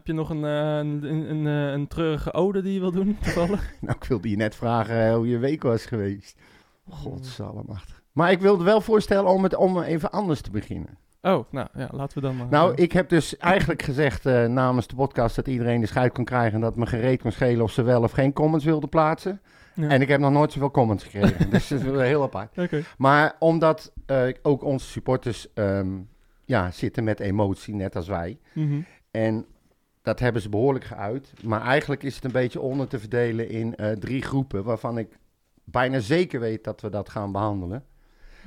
heb je nog een, eh, een, een, een, eh, een treurige ode die je wil doen, toevallig? Nou, ik wilde je net vragen eh, hoe je week was geweest. Godsallemachtig. Maar ik wilde wel voorstellen om het om even anders te beginnen. Oh, nou ja, laten we dan maar... Nou, ik heb dus eigenlijk gezegd namens de podcast dat iedereen de scheid kon krijgen en dat me gereed kon schelen of ze wel of geen comments wilden plaatsen. Ja. En ik heb nog nooit zoveel comments gekregen. dus dat is wel heel apart. Oké. Maar omdat ook onze supporters ehm, ja, zitten met emotie, net als wij. Mhm. En dat hebben ze behoorlijk geuit. Maar eigenlijk is het een beetje onder te verdelen in eh, drie groepen, waarvan ik bijna zeker weet dat we dat gaan behandelen.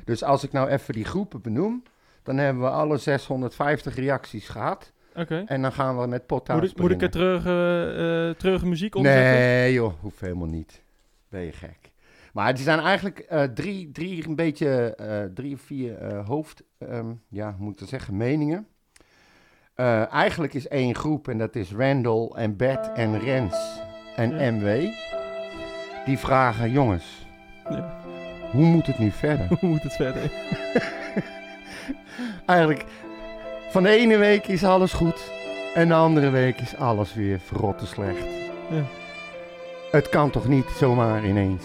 Dus als ik nou even die groepen benoem, dan hebben we alle 650 reacties gehad. Oké. En dan gaan we met potta's Moet ik, moet ik er treurige, eh, treurige muziek onder zetten? Nee joh, hoeft helemaal niet. Ben je gek. Maar het zijn eigenlijk drie, drie, een beetje, drie of vier hoofd, ehm, ja, moet ik zeggen, meningen. Eh, eigenlijk is één groep en dat is Randall en Bert en Rens en Ja. MW. Die vragen, jongens, Ja. hoe moet het nu verder? Hoe moet het verder? eigenlijk, van de ene week is alles goed en de andere week is alles weer verrotte slecht. Ja. Het kan toch niet zomaar ineens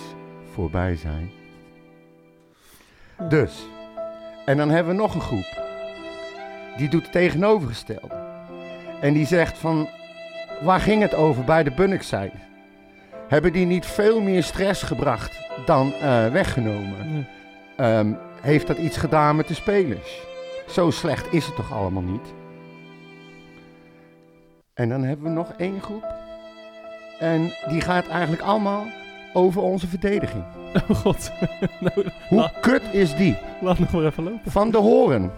voorbij zijn? Dus, en dan hebben we nog een groep. Die doet het tegenovergestelde. En die zegt van, waar ging het over bij de Bunnickside? Hebben die niet veel meer stress gebracht dan eh, weggenomen? Ja. Ehm, heeft dat iets gedaan met de spelers? Zo slecht is het toch allemaal niet? En dan hebben we nog één groep. En die gaat eigenlijk allemaal over onze verdediging. Oh god. nou, Hoe kut is die? laat nog maar even lopen. Van de horen.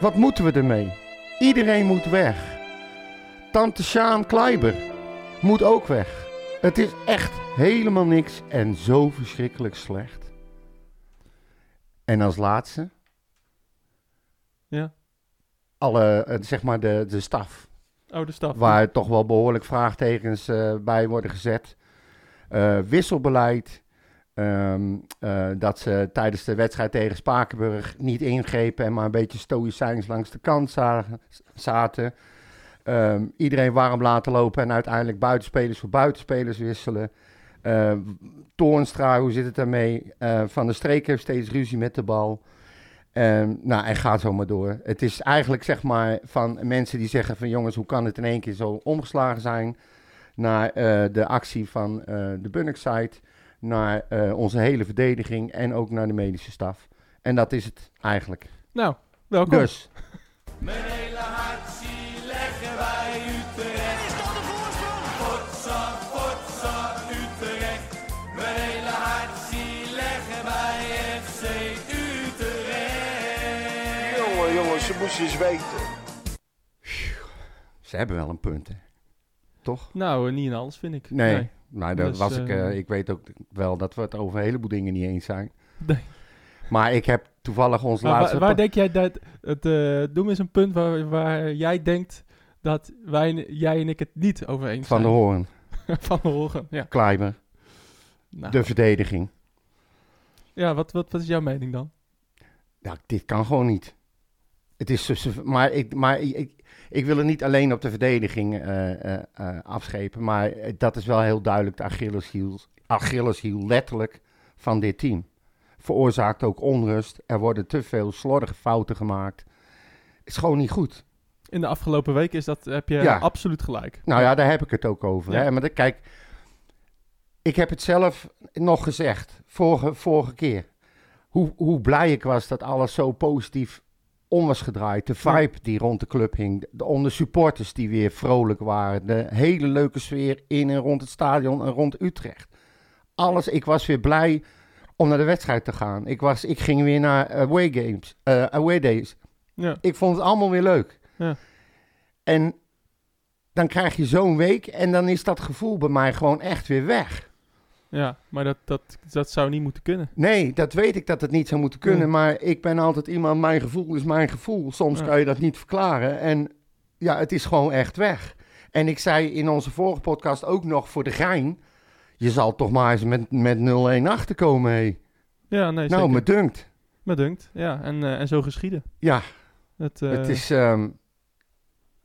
Wat moeten we ermee? Iedereen moet weg. Tante Sjaan Kleiber moet ook weg. Het is echt helemaal niks en zo verschrikkelijk slecht. En als laatste, Ja. alle, eh, zeg maar de, de staf. Oh, de staf. Waar toch wel behoorlijk vraagtekens eh, bij worden gezet. Eh, wisselbeleid. Ehm, eh, dat ze tijdens de wedstrijd tegen Spakenburg niet ingrepen en maar een beetje stoïcijns langs de kant zaten. Ehm, iedereen warm laten lopen en uiteindelijk buitenspelers voor buitenspelers wisselen. Eh, Toornstra, hoe zit het daarmee? Eh, Van der Streek heeft steeds ruzie met de bal. Nou, en ga zo maar door. Het is eigenlijk zeg maar van mensen die zeggen van jongens, hoe kan het in één keer zo omgeslagen zijn? Naar eh, de actie van de Bunnickside, naar eh, onze hele verdediging en ook naar de medische staf. En dat is het eigenlijk. Nou, welkom. Dus, Mijn hele hart zie leggen wij Utrecht. Is dat de voorsprong? Potsa, potsa, Utrecht. Mijn hele hart zie leggen wij FC Utrecht. Jongen, jongen, ze moesten eens weten. ze hebben wel een punt, hè? Toch? Nou, eh, niet in alles, vind ik. Nee. Nou, daar Dus, was ik, eh, eh, ik weet ook wel dat we het over een heleboel dingen niet eens zijn. Nee. Maar ik heb toevallig ons Maar waar, laatste... waar denk jij dat... Het, noem eens een punt waar, waar jij denkt dat wij, jij en ik het niet over eens van de zijn. Hoorn, van de horen, ja. Kleiber, Nou, de verdediging. ja, wat, wat, wat is jouw mening dan? Ja, dit kan gewoon niet. Het is maar ik, maar ik, ik, wil het niet alleen op de verdediging eh, eh, eh, afschepen, maar dat is wel heel duidelijk de Achilleshiel, Achilleshiel letterlijk van dit team. Veroorzaakt ook onrust. Er worden te veel slordige fouten gemaakt. Is gewoon niet goed. In de afgelopen week is dat, heb je Ja. absoluut gelijk. Nou ja, daar heb ik het ook over. Ja. Hè? Maar de- kijk, ik heb het zelf nog gezegd, vorige, vorige keer. Hoe, hoe blij ik was dat alles zo positief om was gedraaid. De vibe die rond de club hing. De, onder supporters die weer vrolijk waren. De hele leuke sfeer in en rond het stadion en rond Utrecht. Alles, ik was weer blij om naar de wedstrijd te gaan. Ik, was, ik ging weer naar away games, eh, away days. Ja. Ik vond het allemaal weer leuk. Ja. En dan krijg je zo'n week en dan is dat gevoel bij mij gewoon echt weer weg. Ja, maar dat, dat, dat zou niet moeten kunnen. Nee, dat weet ik dat het niet zou moeten kunnen, maar ik ben altijd iemand, mijn gevoel is mijn gevoel. Soms Ja. kan je dat niet verklaren en ja, het is gewoon echt weg. En ik zei in onze vorige podcast ook nog voor de gein, je zal toch maar eens met, met 0-1 achterkomen, hé. Ja, nee, Nou, zeker. me dunkt. Me dunkt. Ja, en, eh, en zo geschieden. Ja, Het, eh, het is... ehm,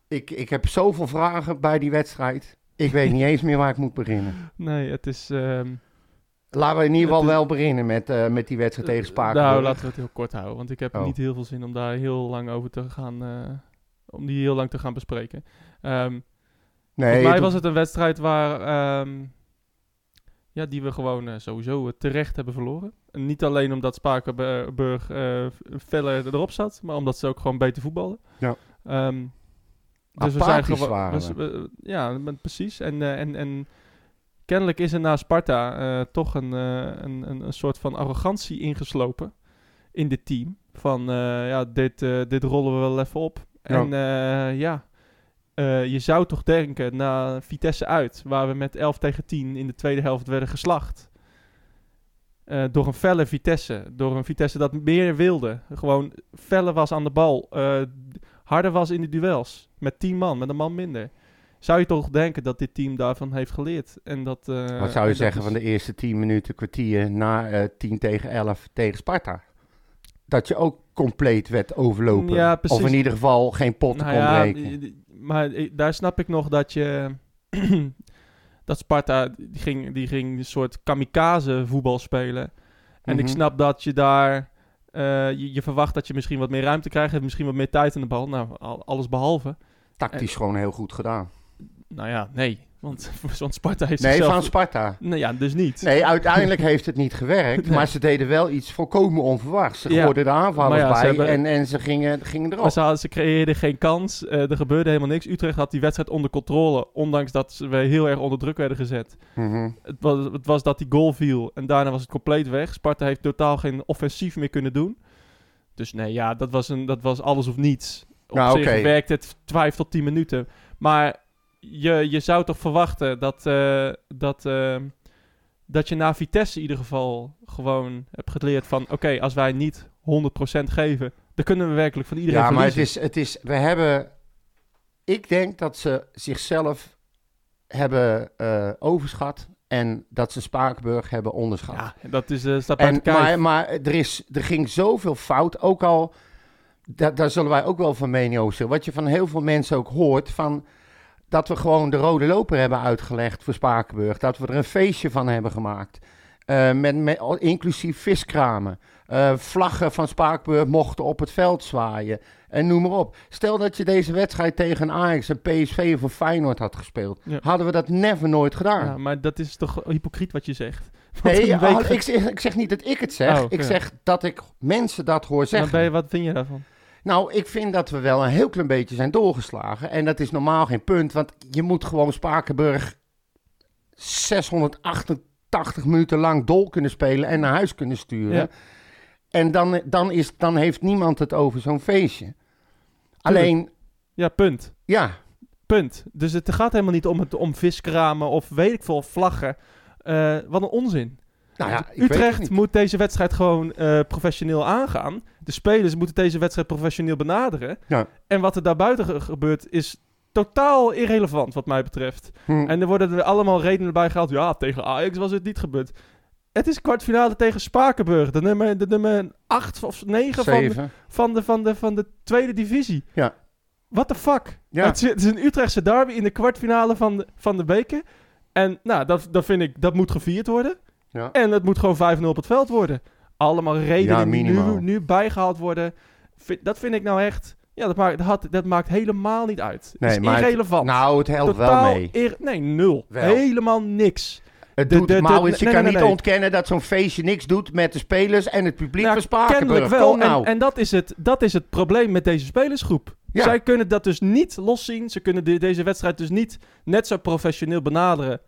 Ik, ik heb zoveel vragen bij die wedstrijd. Ik weet niet eens meer waar ik moet beginnen. Nee, het is... ehm, Laten we in ieder geval is- wel beginnen met, eh, met die wedstrijd tegen Spakenburg. Nou, laten we het heel kort houden. Want ik heb Oh. niet heel veel zin om daar heel lang over te gaan... eh, om die heel lang te gaan bespreken. Ehm nee, Volgens mij was het een wedstrijd waar... ehm, ja, die we gewoon eh, sowieso eh, terecht hebben verloren. En niet alleen omdat Spakenburg eh feller erop zat, maar omdat ze ook gewoon beter voetballen. Ja. Waren we- we. we- ja, maar precies. En, eh, en, en kennelijk is er na Sparta eh, toch een, eh, een, een, een soort van arrogantie ingeslopen in dit team. Van, ja, dit, dit rollen we wel even op. Ja. En ja, je zou toch denken, na Vitesse uit, waar we met 11 tegen 10 in de tweede helft werden geslacht. door een felle Vitesse. Door een Vitesse dat meer wilde. Gewoon feller was aan de bal. harder was in de duels. Met 10 man, met een man minder. Zou je toch denken dat dit team daarvan heeft geleerd? En dat, eh, Wat zou je zeggen is- van de eerste 10 minuten, kwartier na eh 10 tegen 11 tegen Sparta? Dat je ook compleet werd overlopen. Ja. Of in ieder geval geen potten Nou kon ja, breken. maar daar snap ik nog dat je... dat Sparta, die ging, die ging een soort kamikaze voetbal spelen. En ik Mhm. snap dat je daar... eh, je, je verwacht dat je misschien wat meer ruimte krijgt. Misschien wat meer tijd in de bal. Nou, al- alles behalve. Tactisch gewoon heel goed gedaan. Nou ja, nee. Want, want Sparta heeft Nee, zichzelf... van Sparta. Nou ja, dus niet. Nee, uiteindelijk heeft het niet gewerkt. Nee. Maar ze deden wel iets volkomen onverwachts. Ze Ja. de aanvallers ja, bij hebben- en, en ze gingen, gingen erop. Maar ze, hadden- ze creëerden geen kans. Eh, er gebeurde helemaal niks. Utrecht had die wedstrijd onder controle. Ondanks dat we heel erg onder druk werden gezet. Mhm. Het was, het was dat die goal viel. En daarna was het compleet weg. Sparta heeft totaal geen offensief meer kunnen doen. Dus nee, ja, dat was, een, dat was alles of niets. Op Nou, zich werkt het 5 tot 10 minuten. Maar je, je zou toch verwachten dat, eh, dat, eh, dat je na Vitesse in ieder geval gewoon hebt geleerd van... Oké, als wij niet 100% geven, dan kunnen we werkelijk van iedereen Ja, maar het is, het is, we hebben, ik denk dat ze zichzelf hebben eh, overschat en dat ze Spakenburg hebben onderschat. Ja, dat is, staat en, maar maar er, is, er ging zoveel fout, ook al, da- daar zullen wij ook wel van mening zijn. Wat je van heel veel mensen ook hoort, van dat we gewoon de rode loper hebben uitgelegd voor Spakenburg. Dat we er een feestje van hebben gemaakt. Eh, met, inclusief viskramen. Eh, vlaggen van Spakenburg mochten op het veld zwaaien. En noem maar op. Stel dat je deze wedstrijd tegen Ajax en PSV of Feyenoord had gespeeld. Ja. Hadden we dat never nooit gedaan. Ja, maar dat is toch hypocriet wat je zegt. Want Nee, week ik, zeg, ik zeg niet dat ik het zeg. Oh, ik zeg dat ik mensen dat hoor Maar zeggen. je, wat vind je daarvan? Nou, ik vind dat we wel een heel klein beetje zijn doorgeslagen. En dat is normaal geen punt, want je moet gewoon Spakenburg 688 minuten lang dol kunnen spelen en naar huis kunnen sturen. Ja. En dan, dan, is, dan heeft niemand het over zo'n feestje. Alleen, Ja, punt. ja, Punt. Dus het gaat helemaal niet om, het, om viskramen of weet ik veel, vlaggen. Eh, wat een onzin. Nou ja, ik Utrecht moet deze wedstrijd gewoon eh, professioneel aangaan. De spelers moeten deze wedstrijd professioneel benaderen. Ja. En wat er daarbuiten ge- gebeurt is totaal irrelevant wat mij betreft. Hm. En er worden er allemaal redenen bij gehaald. Ja, tegen Ajax was het niet gebeurd. Het is kwartfinale tegen Spakenburg. De nummer, de nummer 8 of 9 van, Zeven. van, de, van, de, van de tweede divisie. Ja. What the fuck? Ja. Het, is, het is een Utrechtse derby in de kwartfinale van de, van de beker. En nou, dat, dat vind ik, dat moet gevierd worden. Ja. En het moet gewoon 5-0 op het veld worden. Allemaal redenen die nu, nu bijgehaald worden. Dat vind ik nou echt... Ja, dat maakt, dat, had- dat maakt helemaal niet uit. Nee, is maar het- irrelevant. Nou, het helpt wel mee. ir- nee, nul. Wel. Helemaal niks. Het doet, de- de- Maurits, je nee, kan nee, niet ontkennen dat zo'n feestje niks doet met de spelers en het publiek Nou, van Spakenburg. Wel. Kom nou. En, en dat, is het, dat is het probleem met deze spelersgroep. Ja. Zij kunnen dat dus niet loszien. Ze kunnen de- deze wedstrijd dus niet net zo professioneel benaderen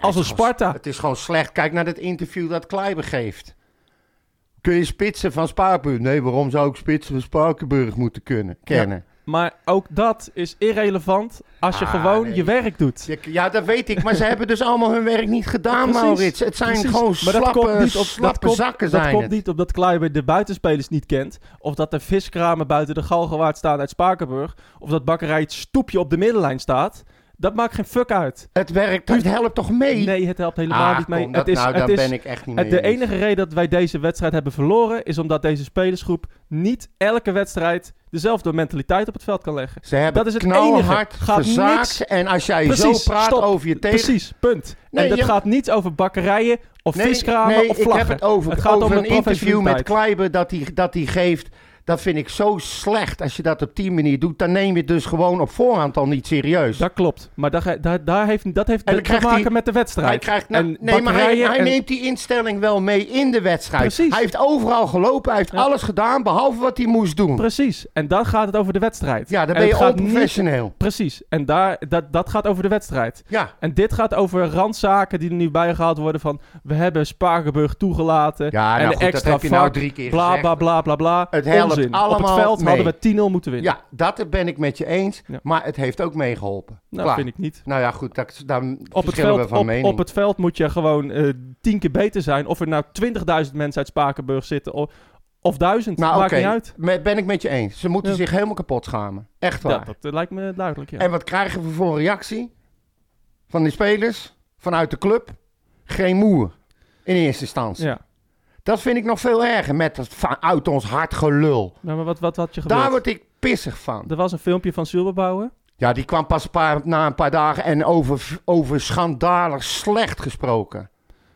als een het is gewoon- Sparta. Het is gewoon slecht. Kijk naar dat interview dat Kleiber geeft. Kun je spitsen van Spakenburg? Nee, waarom zou ik spitsen van Spakenburg moeten kunnen, kennen? Maar ook dat is irrelevant als je Ah, gewoon nee. je werk doet. Ja, Ja, dat weet ik, maar ze hebben dus allemaal hun werk niet gedaan, Precies, Maurits. Het zijn Precies. gewoon Maar dat slappe, komt niet op, slappe dat komt, zakken dat zijn komt het. niet omdat Kleiber de buitenspelers niet kent. Of dat er viskramen buiten de Galgenwaard staan uit Spakenburg. Of dat bakkerij het stoepje op de middenlijn staat. Dat maakt geen fuck uit. Het werkt, het helpt toch mee? Nee, het helpt helemaal Ah, niet mee. kom, dat, het is, nou, het daar is, ben ik echt niet het- mee de enige reden dat wij deze wedstrijd hebben verloren... is omdat deze spelersgroep niet elke wedstrijd... dezelfde mentaliteit op het veld kan leggen. Ze hebben dat is het enige. Gaat verzaakt. niks- En als jij Precies, zo praat stop. over je tegen... Precies, punt. Nee, en dat je- gaat niet over bakkerijen of Nee, viskramen nee, of ik vlaggen. heb het over, Het gaat over een interview met. Kleiber dat hij dat hij geeft. Dat vind ik zo slecht. Als je dat op die manier doet, dan neem je het dus gewoon op voorhand al niet serieus. Dat klopt. Maar daar, ga- daar, daar heeft, dat heeft te maken met de wedstrijd. Hij krijgt, nou, nee, maar hij, bakkerijen hij en- neemt die instelling wel mee in de wedstrijd. Precies. Hij heeft overal gelopen, hij heeft Ja. alles gedaan behalve wat hij moest doen. Precies. En dan gaat het over de wedstrijd. Ja, dan En ben je gaat niet- onprofessioneel. Precies. En daar, dat, dat gaat over de wedstrijd. Ja, En dit gaat over randzaken die er nu bijgehaald worden van... we hebben Spakenburg toegelaten ja en nou de goed, dat extra heb je nou drie keer bla, gezegd. bla, bla, bla, bla. Het helpt Onzin. Op allemaal het veld mee. hadden we 10-0 moeten winnen. Ja, dat ben ik met je eens. Ja. Maar het heeft ook meegeholpen. nou, Klaar. vind ik niet. Nou ja, goed, dat, daar Op het, verschillen we veld, van op, mening. op het veld moet je gewoon eh, tien keer beter zijn. Of er nou 20.000 mensen uit Spakenburg zitten of, of duizend. Nou, Maakt niet uit. me- ben ik met je eens. Ze moeten Ja. zich helemaal kapot schamen. Echt waar. Ja, dat eh, lijkt me duidelijk, ja. En wat krijgen we voor een reactie? Van die spelers, vanuit de club? Geen moer. In eerste instantie. ja. Dat vind ik nog veel erger met dat vanuit ons hart gelul. Nou, maar wat, wat had je gewild? Daar word ik pissig van. Er was een filmpje van Silberbouwen. Ja, die kwam pas een paar, na een paar dagen en over, over schandalig slecht gesproken.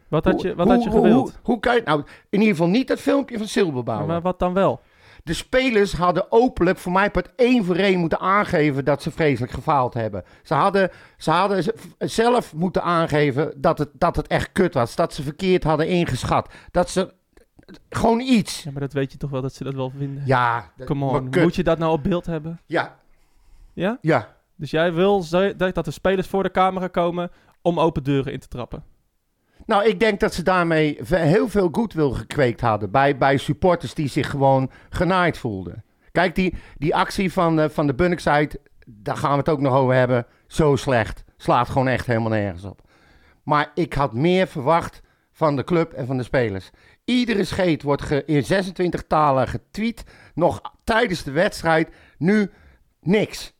Wat had je, wat hoe, had je gewild? Hoe, hoe kan je, nou, in ieder geval niet het filmpje van Silberbouwer. maar wat dan wel? De spelers hadden openlijk voor mij per één voor één moeten aangeven dat ze vreselijk gefaald hebben. Ze hadden, ze hadden zelf moeten aangeven dat het, dat het echt kut was. Dat ze verkeerd hadden ingeschat. Dat ze gewoon iets. Ja, maar dat weet je toch wel dat ze dat wel vinden. Ja, Come on, moet je dat nou op beeld hebben? Ja, Ja? ja. Dus jij wil dat de spelers voor de camera komen om open deuren in te trappen? Nou, ik denk dat ze daarmee heel veel goodwill gekweekt hadden. Bij, bij supporters die zich gewoon genaaid voelden. Kijk, die, die actie van, eh, van de Bunnickside, daar gaan we het ook nog over hebben. Zo slecht. Slaat gewoon echt helemaal nergens op. Maar ik had meer verwacht van de club en van de spelers. Iedere scheet wordt in 26 talen getweet. Nog tijdens de wedstrijd. Nu niks.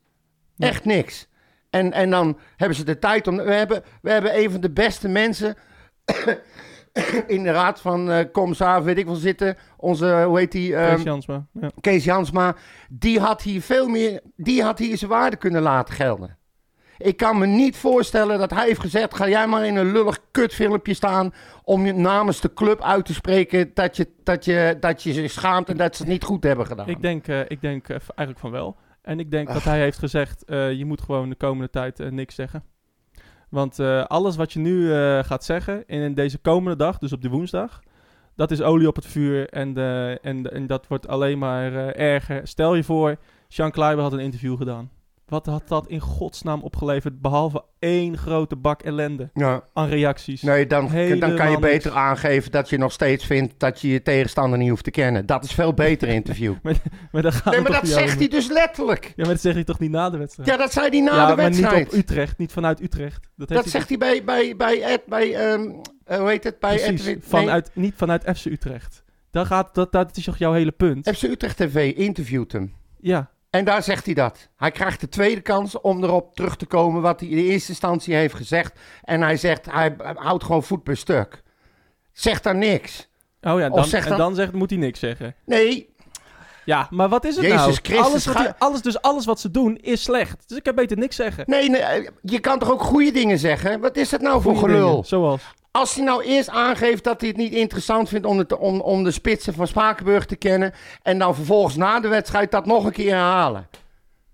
Echt niks. En, en dan hebben ze de tijd om. We hebben, we hebben een van de beste mensen in de raad van eh Commissaris, weet ik wel, zitten. Onze, hoe heet die? ehm, Kees Jansma. Ja. Kees Jansma. Die had hier veel meer. Die had hier zijn waarde kunnen laten gelden. Ik kan me niet voorstellen dat hij heeft gezegd: ga jij maar in een lullig kutfilmpje staan. om je namens de club uit te spreken. dat je, dat je, dat je zich schaamt en dat ze het niet goed hebben gedaan. Ik denk, eh, ik denk eh, eigenlijk van wel. En ik denk dat hij heeft gezegd, eh, je moet gewoon de komende tijd eh, niks zeggen. Want eh, alles wat je nu eh, gaat zeggen in deze komende dag, dus op die woensdag, dat is olie op het vuur en, de, en, de- en dat wordt alleen maar eh, erger. Stel je voor, Jean Kleiber had een interview gedaan. Wat had dat in godsnaam opgeleverd, behalve één grote bak ellende Ja. aan reacties? Nee, dan, dan kan je beter niks. aangeven dat je nog steeds vindt dat je je tegenstander niet hoeft te kennen. Dat is veel beter interview. Maar, dan gaat nee, maar dat zegt hij dus letterlijk. Ja, maar dat zeg je toch niet na de wedstrijd? Ja, dat zei hij na ja, de maar niet wedstrijd. op Utrecht, niet vanuit Utrecht. Dat, hij zegt hij bij, bij, bij, Ed, bij eh, hoe heet het? Bij Precies, nee, vanuit, niet vanuit FC Utrecht. Dan gaat, dat, dat is toch jouw hele punt? FC Utrecht TV interviewt hem. Ja, En daar zegt hij dat. Hij krijgt de tweede kans om erop terug te komen wat hij in de eerste instantie heeft gezegd. En hij zegt, hij houdt gewoon voet per stuk. Zegt daar niks. oh ja, dan, zeg en dan- dan zegt, moet hij niks zeggen. Nee, Ja, maar wat is het Jezus nou? Christus, alles, wat die- alles, dus alles wat ze doen is slecht. Dus ik kan beter niks zeggen. nee, nee, eh, je kan toch ook goede dingen zeggen? Wat is dat nou voor gelul? dingen, Zoals. Als hij nou eerst aangeeft dat hij het niet interessant vindt om, het, om, om de spitsen van Spakenburg te kennen. En dan vervolgens na de wedstrijd dat nog een keer herhalen.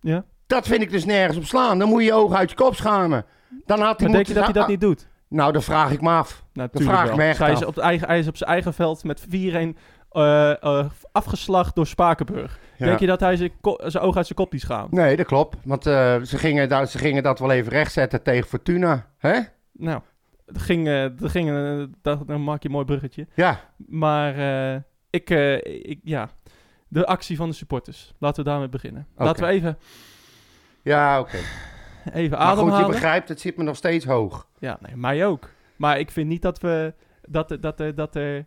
Ja. Dat vind ik dus nergens op slaan. Dan moet je je ogen uit je kop schamen. Dan had hij Maar denk je dat hij dat niet doet? Nou, dat vraag ik me af. Nou, dat tuurlijk vraag ik me echt Hij is af. op, eigen, hij is op zijn eigen veld met 4-1 eh, eh, afgeslacht door Spakenburg. Ja. Denk je dat hij zijn, zijn ogen uit zijn kop die schaamt? Nee, dat klopt. Want eh, ze, gingen ze gingen dat wel even rechtzetten tegen Fortuna. Hè? Nou, ging, eh, het ging, eh, dat, dan maak je een mooi bruggetje. Ja. Maar eh, ik, eh, ik, ja, de actie van de supporters. Laten we daarmee beginnen. Laten we even, Ja, oké. even Maar goed, je ademhalen. begrijpt, het zit me nog steeds hoog. Ja, nee, mij ook. Maar ik vind niet dat we, dat, er- dat, er- dat er,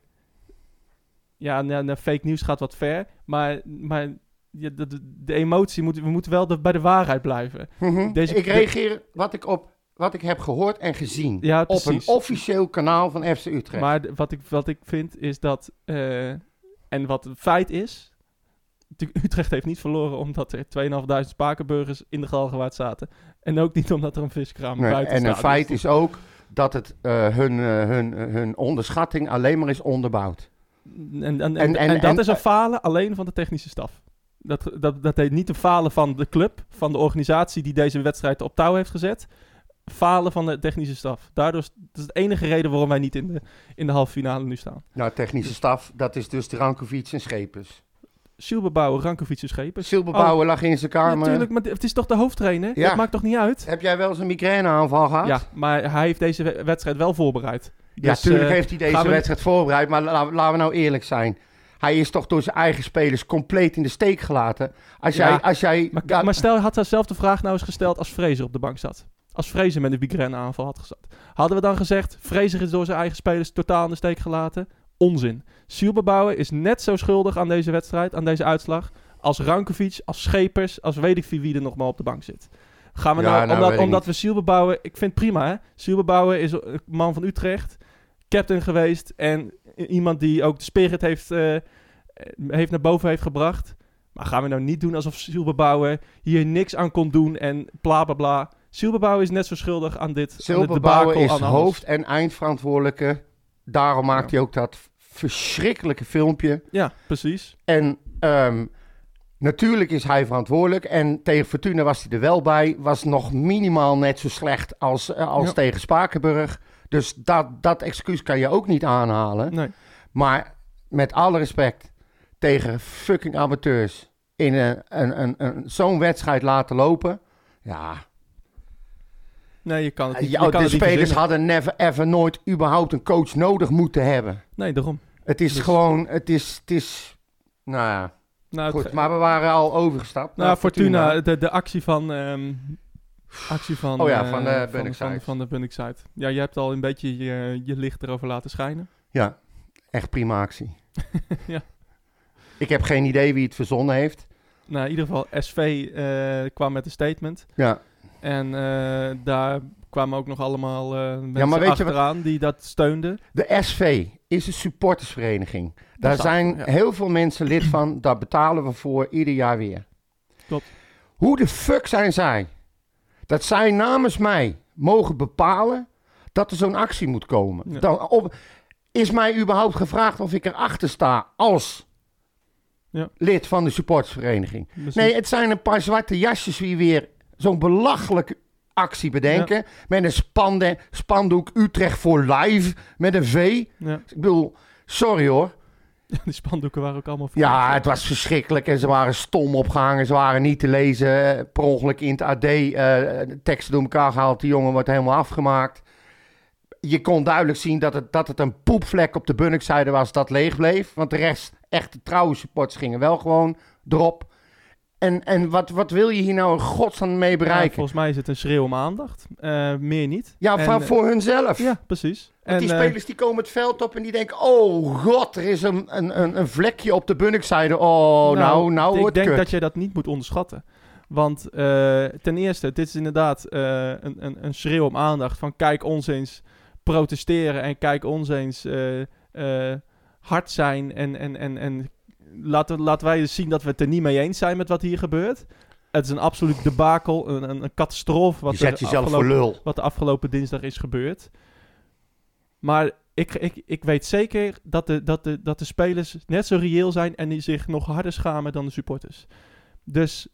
ja, nou, fake nieuws gaat wat ver. Maar, maar ja, de, de, de emotie, moet, we moeten wel de- bij de waarheid blijven. Mhm. Deze- ik reageer wat ik, op, wat ik heb gehoord en gezien. Ja, op een officieel kanaal van FC Utrecht. Maar wat ik, wat ik vind is dat, eh, en wat het feit is, Utrecht heeft niet verloren omdat er 2.500 spakenburgers in de Galgenwaard zaten. En ook niet omdat er een viskraam Nee, buiten en staat. een feit Dus is ook dat het, eh, hun, eh, hun, hun onderschatting alleen maar is onderbouwd. En, en, en, En- en, en- dat en- is een falen alleen van de technische staf. Dat, dat, dat heet niet een falen van de club, van de organisatie die deze wedstrijd op touw heeft gezet. Falen van de technische staf. Daardoor is dat de enige reden waarom wij niet in de, in de halve finale nu staan. Nou, technische staf, dat is dus Drankovic en Schepers. Silberbouwer, Rankovic en Schepers. Silberbouwer lag in zijn kamer. Natuurlijk, maar het is toch de hoofdtrainer? Ja. Dat maakt toch niet uit? Heb jij wel eens een migraineaanval gehad? Ja, maar hij heeft deze we- wedstrijd wel voorbereid. Ja, Dus, tuurlijk eh, heeft hij deze we- wedstrijd voorbereid, maar la- laten we nou eerlijk zijn. Hij is toch door zijn eigen spelers compleet in de steek gelaten. Als Ja, jij... Als jij Maar, stel, had dezelfde vraag nou eens gesteld als Fraser op de bank zat. Als Fraser met een migraine-aanval had gezet. Hadden we dan gezegd, Fraser is door zijn eigen spelers totaal in de steek gelaten? Onzin. Silberbouwer is net zo schuldig aan deze wedstrijd, aan deze uitslag, als Rankovic, als Schepers, als weet ik wie wie er nog maar op de bank zit. Gaan we Ja, nou, nou, omdat, omdat we Silberbouwer, ik vind het prima hè. Is een man van Utrecht, captain geweest en iemand die ook de spirit heeft, eh, heeft naar boven heeft gebracht. Maar gaan we nou niet doen alsof Silberbouwer hier niks aan kon doen en bla bla bla. Silberbouwer is net zo schuldig aan dit. debacle, is aan hoofd- en eindverantwoordelijke. Daarom maakt hij ook dat verschrikkelijke filmpje. Ja, precies. En ehm, natuurlijk is hij verantwoordelijk. En tegen Fortuna was hij er wel bij. Was nog minimaal net zo slecht als, eh, als Ja. tegen Spakenburg. Dus dat, dat excuus kan je ook niet aanhalen. Nee. Maar met alle respect tegen fucking amateurs in een, een, een, een, zo'n wedstrijd laten lopen. Ja, Nee, je kan het niet. ja, je kan de het spelers hadden never ever nooit überhaupt een coach nodig moeten hebben. Nee, daarom. Het is Dus- gewoon, het is, het is, nou ja, Nou, goed. Maar we waren al overgestapt. nou naar Fortuna, De, de actie van... ehm, actie van... Oh ja, eh, van de van, Bunnik-site. van, van de Bunnik-site. Ja, je hebt al een beetje je, je licht erover laten schijnen. Ja, echt prima actie. Ja. Ik heb geen idee wie het verzonnen heeft. Nou, in ieder geval, SV eh, kwam met een statement. Ja, En eh, daar kwamen ook nog allemaal eh mensen maar weet je wat- achteraan die dat steunden. de SV is een supportersvereniging. Daar zijn ja. heel veel mensen lid van. Daar betalen we voor ieder jaar weer. Klopt. Hoe de fuck zijn zij? Dat zij namens mij mogen bepalen dat er zo'n actie moet komen. Ja. Dan, op, is mij überhaupt gevraagd of ik erachter sta als Ja. lid van de supportersvereniging? Nee, het zijn een paar zwarte jasjes die weer zo'n belachelijke actie bedenken. Met een spande, spandoek Utrecht voor live met een V. Ja. Ik bedoel, sorry hoor. Die spandoeken waren ook allemaal... Ja, het was verschrikkelijk en ze waren stom opgehangen. Ze waren niet te lezen. Eh, Per ongeluk in het AD eh, teksten door elkaar gehaald. Die jongen wordt helemaal afgemaakt. Je kon duidelijk zien dat het, dat het een poepvlek op de Bunnikzijde was dat leeg bleef. Want de rest, echte trouwe supporters gingen wel gewoon erop. En, en wat, wat wil je hier nou in godsnaam mee Ja, bereiken? volgens mij is het een schreeuw om aandacht. Eh, meer niet. Ja, En, van, eh, voor hunzelf. Ja, precies. Want die eh, spelers die komen het veld op en die denken... Oh god, er is een, een, een, een vlekje op de Bunnikzijde. Oh, nou, nou, ik wordt denk kut. dat je dat niet moet onderschatten. Want ten eerste, dit is inderdaad een, een, een schreeuw om aandacht van kijk ons eens protesteren en kijk ons eens hard zijn en, en, en, en laten, laten wij zien dat we het er niet mee eens zijn met wat hier gebeurt. Het is een absoluut debakel, een, een, een catastrofe wat, je zet jezelf voor lul. wat de afgelopen dinsdag is gebeurd. Maar ik, ik, ik weet zeker dat de, dat, de, dat de spelers net zo reëel zijn en die zich nog harder schamen dan de supporters. Dus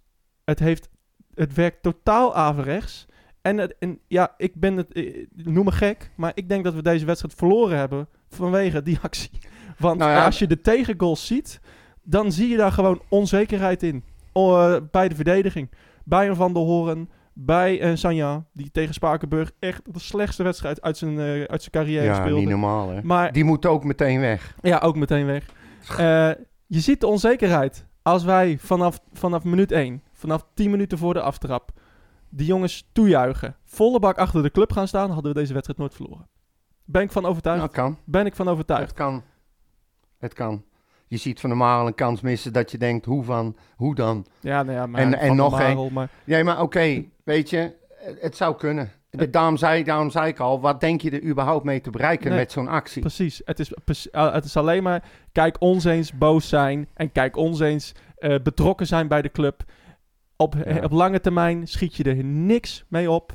het, heeft, het werkt totaal averechts. En, het, en ja, ik ben het, eh, noem me gek, maar ik denk dat we deze wedstrijd verloren hebben vanwege die actie. Want Nou ja, als je de tegengoals ziet, dan zie je daar gewoon onzekerheid in. Eh, bij de verdediging. Bij een Van der Hoorn, bij een Sanja, die tegen Spakenburg echt de slechtste wedstrijd uit zijn, eh, uit zijn carrière Ja, speelde. niet normaal hè. Maar Die moet ook meteen weg. ja, ook meteen weg. Eh, je ziet de onzekerheid. Als wij vanaf, vanaf minuut 1, vanaf 10 minuten voor de aftrap, die jongens toejuichen, volle bak achter de club gaan staan, hadden we deze wedstrijd nooit verloren. Ben ik van overtuigd? Nou, kan. Ben ik van overtuigd? Het kan. Het kan. Je ziet van de Marel een kans missen dat je denkt, hoe, van, hoe dan? Ja, nou ja, maar En- en nog één. Marel, maar Nee, maar oké, weet je, het, zou kunnen. Daarom zei, daarom zei ik al, wat denk je er überhaupt mee te bereiken Nee, met zo'n actie? Precies. Het is, eh, het is alleen maar kijk ons eens boos zijn en kijk ons eens eh, betrokken zijn bij de club. Op, eh, Ja. op lange termijn schiet je er niks mee op.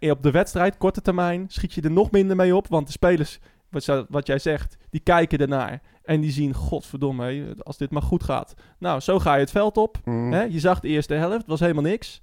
Op de wedstrijd, korte termijn, schiet je er nog minder mee op. Want de spelers, wat, wat jij zegt, die kijken ernaar. En die zien, godverdomme, hé, als dit maar goed gaat. Nou, zo ga je het veld op. Mm. Hè? Je zag de eerste helft, was helemaal niks.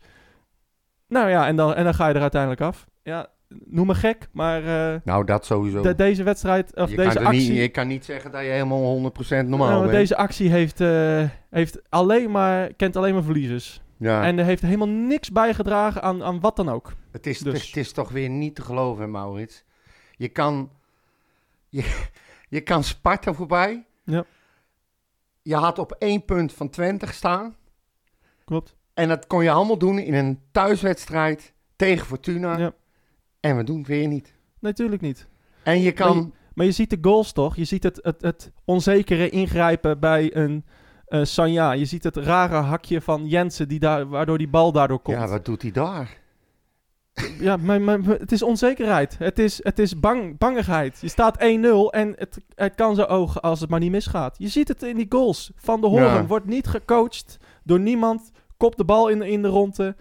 Nou ja, en dan, en dan ga je er uiteindelijk af. Ja, noem me gek, maar eh, Nou, dat sowieso. de- deze wedstrijd, of je, deze kan actie... niet, je kan niet zeggen dat je helemaal 100% normaal Nou, bent. deze actie heeft, eh, heeft alleen maar, kent alleen maar verliezers. ja. En er heeft helemaal niks bijgedragen aan, aan wat dan ook. Het is, Dus- het is toch weer niet te geloven, Maurits. Je kan, je, je kan Sparta voorbij. Ja. Je had op één punt van 20 staan. Klopt. En dat kon je allemaal doen in een thuiswedstrijd tegen Fortuna. Ja. En we doen het weer niet. Natuurlijk niet. En je kan... Maar Maar je ziet de goals toch? Je ziet het, het, het onzekere ingrijpen bij een eh Sanja. Je ziet het rare hakje van Jensen, die daar, waardoor die bal daardoor komt. ja, wat doet hij daar? Ja, maar het is onzekerheid. Het is, het is bang, bangigheid. Je staat 1-0 en het, het kan zo ogen als het maar niet misgaat. Je ziet het in die goals. Van de Horen Ja. wordt niet gecoacht door niemand. Kopt de bal in, in de ronde.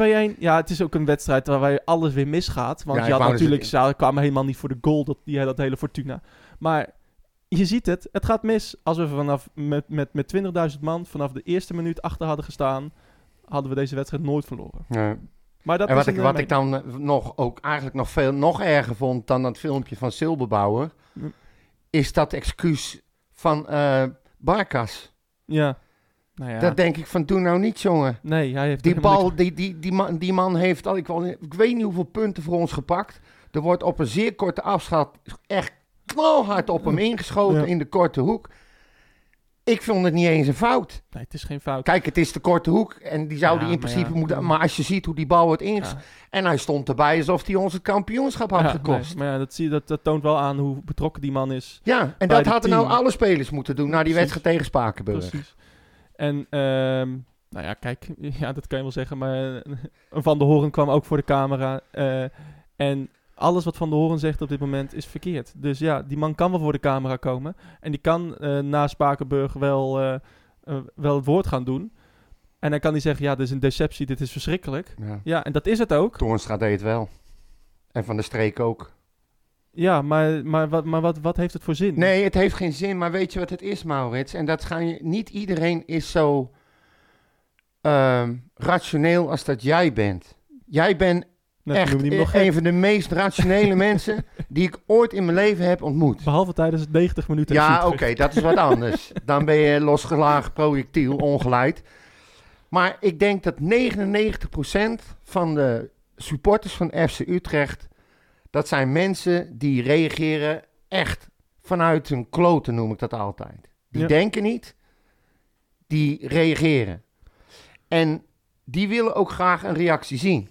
2-1. Ja, het is ook een wedstrijd waarbij alles weer misgaat. Want Ja, je had natuurlijk, ze kwamen helemaal niet voor de goal, dat, die, dat hele Fortuna. Maar je ziet het, het gaat mis. Als we vanaf met, met, met 20.000 man vanaf de eerste minuut achter hadden gestaan, hadden we deze wedstrijd nooit verloren. Ja. Maar dat en wat, is ik, een, wat ik dan eh, nog, ook eigenlijk nog veel nog erger vond dan dat filmpje van Silberbouwer... Is dat excuus van eh Barkas. Ja. Nou ja. Dat denk ik van, doe nou niet, jongen. nee, hij heeft Die bal, die, die, die, man, die man heeft al, ik, wel, ik weet niet hoeveel punten voor ons gepakt. Er wordt op een zeer korte afstand echt knalhard op hem ingeschoten Ja. in de korte hoek. Ik vond het niet eens een fout. Nee, het is geen fout. Kijk, het is de korte hoek en die zou Ja, die in principe ja. moeten... Maar als je ziet hoe die bal wordt. Ja. En hij stond erbij alsof hij ons het kampioenschap had gekost. nee, maar ja, dat, zie je, dat, dat toont wel aan hoe betrokken die man is. Ja, en dat de hadden nou alle spelers moeten doen na die wedstrijd tegen Spakenburg. Precies. En, ehm, nou ja, kijk, ja, dat kan je wel zeggen, maar eh, Van der Horen kwam ook voor de camera. eh, en alles wat Van der Horen zegt op dit moment is verkeerd. Dus ja, die man kan wel voor de camera komen. En die kan eh, na Spakenburg wel, eh, eh, wel het woord gaan doen. En dan kan hij zeggen, ja, dit is een deceptie, dit is verschrikkelijk. Ja. Ja, en dat is het ook. Toornstra deed het wel. En Van der Streek ook. Ja, maar, maar, wat, maar wat, wat heeft het voor zin? Nee, het heeft geen zin, maar weet je wat het is, Maurits? En dat ga je, niet iedereen is zo ehm, rationeel als dat jij bent. Jij bent Echt me nog een van de meest rationele mensen die ik ooit in mijn leven heb ontmoet. Behalve tijdens het 90 minuten. Ja, oké, dat is wat anders. Dan ben je losgelagen projectiel, ongeleid. Maar ik denk dat 99% van de supporters van FC Utrecht... dat zijn mensen die reageren echt vanuit hun kloten, noem ik dat altijd. Die Ja. denken niet, die reageren. En die willen ook graag een reactie zien.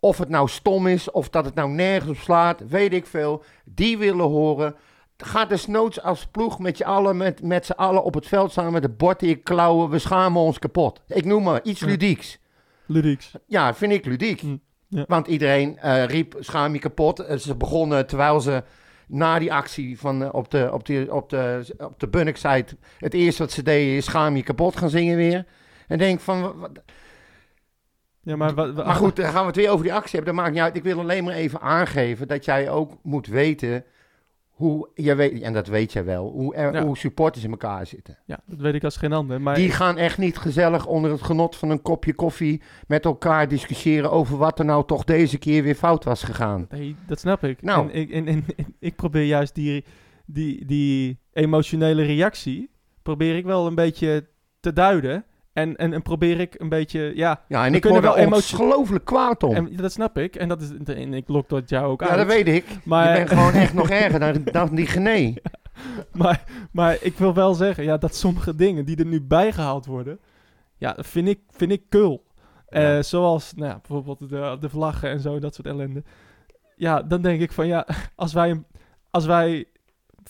Of het nou stom is, of dat het nou nergens op slaat, weet ik veel. Die willen horen. Ga desnoods als ploeg met, je allen, met, met z'n allen op het veld staan met de bord in je klauwen. We schamen ons kapot. Ik noem maar iets ludieks. Ludieks. Ja, vind ik ludiek. Mm, ja. Want iedereen eh, riep schaam je kapot. Eh, Ze begonnen terwijl ze na die actie van, eh, op de, op de, op de, op de Bunnik-site... het eerste wat ze deden is schaam je kapot gaan zingen weer. En denk van... wa- wat- Ja, maar, maar goed, dan gaan we het weer over die actie hebben. Dat maakt niet uit. Ik wil alleen maar even aangeven dat jij ook moet weten hoe, je weet, en dat weet jij wel, hoe, er, Ja. hoe supporters in elkaar zitten. Ja, dat weet ik als geen ander. Maar Die gaan echt niet gezellig onder het genot van een kopje koffie met elkaar discussiëren over wat er nou toch deze keer weer fout was gegaan. nee, dat snap ik. Nou. En, ik, en, en, en ik probeer juist die, die, die emotionele reactie, probeer ik wel een beetje te duiden. En, en, en probeer ik een beetje, ja, Ja, en We ik word er wel emotie- ongelooflijk kwaad om. en dat snap ik. En, dat is, en ik lok dat jou ook ja, uit. dat weet ik. Maar- Je bent gewoon echt nog erger dan, dan die Gené. maar, maar ik wil wel zeggen, ja, dat sommige dingen die er nu bijgehaald worden, ja, vind ik, vind ik kul. Eh, Ja. zoals, nou ja, bijvoorbeeld de, de vlaggen en zo, dat soort ellende. Ja, dan denk ik van, ja, als wij, als wij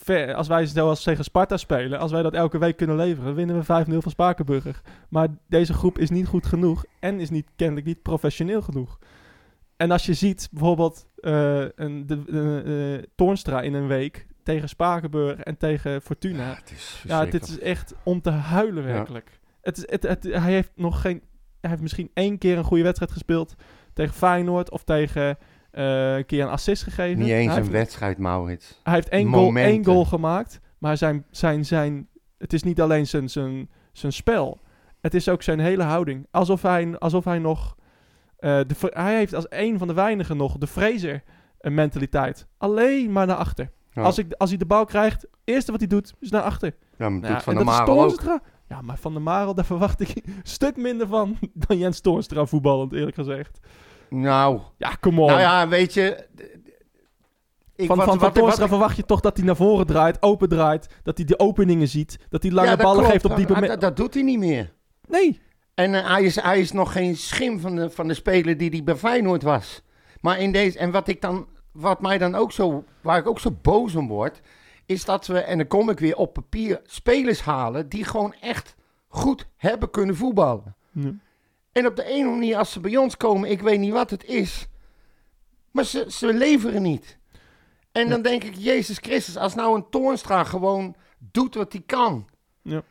ver, als wij zoals tegen Sparta spelen, als wij dat elke week kunnen leveren, winnen we 5-0 van Spakenburger. Maar deze groep is niet goed genoeg en is niet, kennelijk niet professioneel genoeg. En als je ziet bijvoorbeeld eh, een, de, de, eh, Toornstra in een week tegen Spakenburg en tegen Fortuna. het is Ja, dit is echt om te huilen werkelijk. Het is, het, het, hij heeft nog geen... Hij heeft misschien één keer een goede wedstrijd gespeeld tegen Feyenoord of tegen eh, een keer een assist gegeven. Niet eens hij een heeft, wedstrijd, Maurits. hij heeft één goal, één goal gemaakt, maar zijn, zijn, zijn, het is niet alleen zijn, zijn, zijn spel. Het is ook zijn hele houding. Alsof hij, alsof hij nog... eh, de, hij heeft als een van de weinigen nog de Fraser eh, mentaliteit. Alleen maar naar achter. Ja. Als, ik, als hij de bal krijgt, eerste wat hij doet is naar achter. Ja, maar doet Van der is Marel ook. Ja, maar Van der Marel, daar verwacht ik een stuk minder van dan Jens Toornstra voetballend, eerlijk gezegd. Nou, Ja, kom on. nou ja, weet je... Ik, van wat- van, wat- wat- verwacht je toch dat hij naar voren draait, open draait, dat hij de openingen ziet, dat hij lange Ja, dat ballen klopt. geeft op diepe... Ah, dat, dat doet hij niet meer. Nee, En eh, hij, is, hij is nog geen schim van de, van de speler die hij bij Feyenoord was. Maar in deze... En wat, ik dan, wat mij dan ook zo... Waar ik ook zo boos om word... Is dat we, en dan kom ik weer op papier, spelers halen die gewoon echt goed hebben kunnen voetballen. Ja. En op de ene manier, als ze bij ons komen, ik weet niet wat het is. Maar ze, ze leveren niet. En dan denk ik, Jezus Christus, als nou een Toornstra gewoon doet wat hij kan. Ja.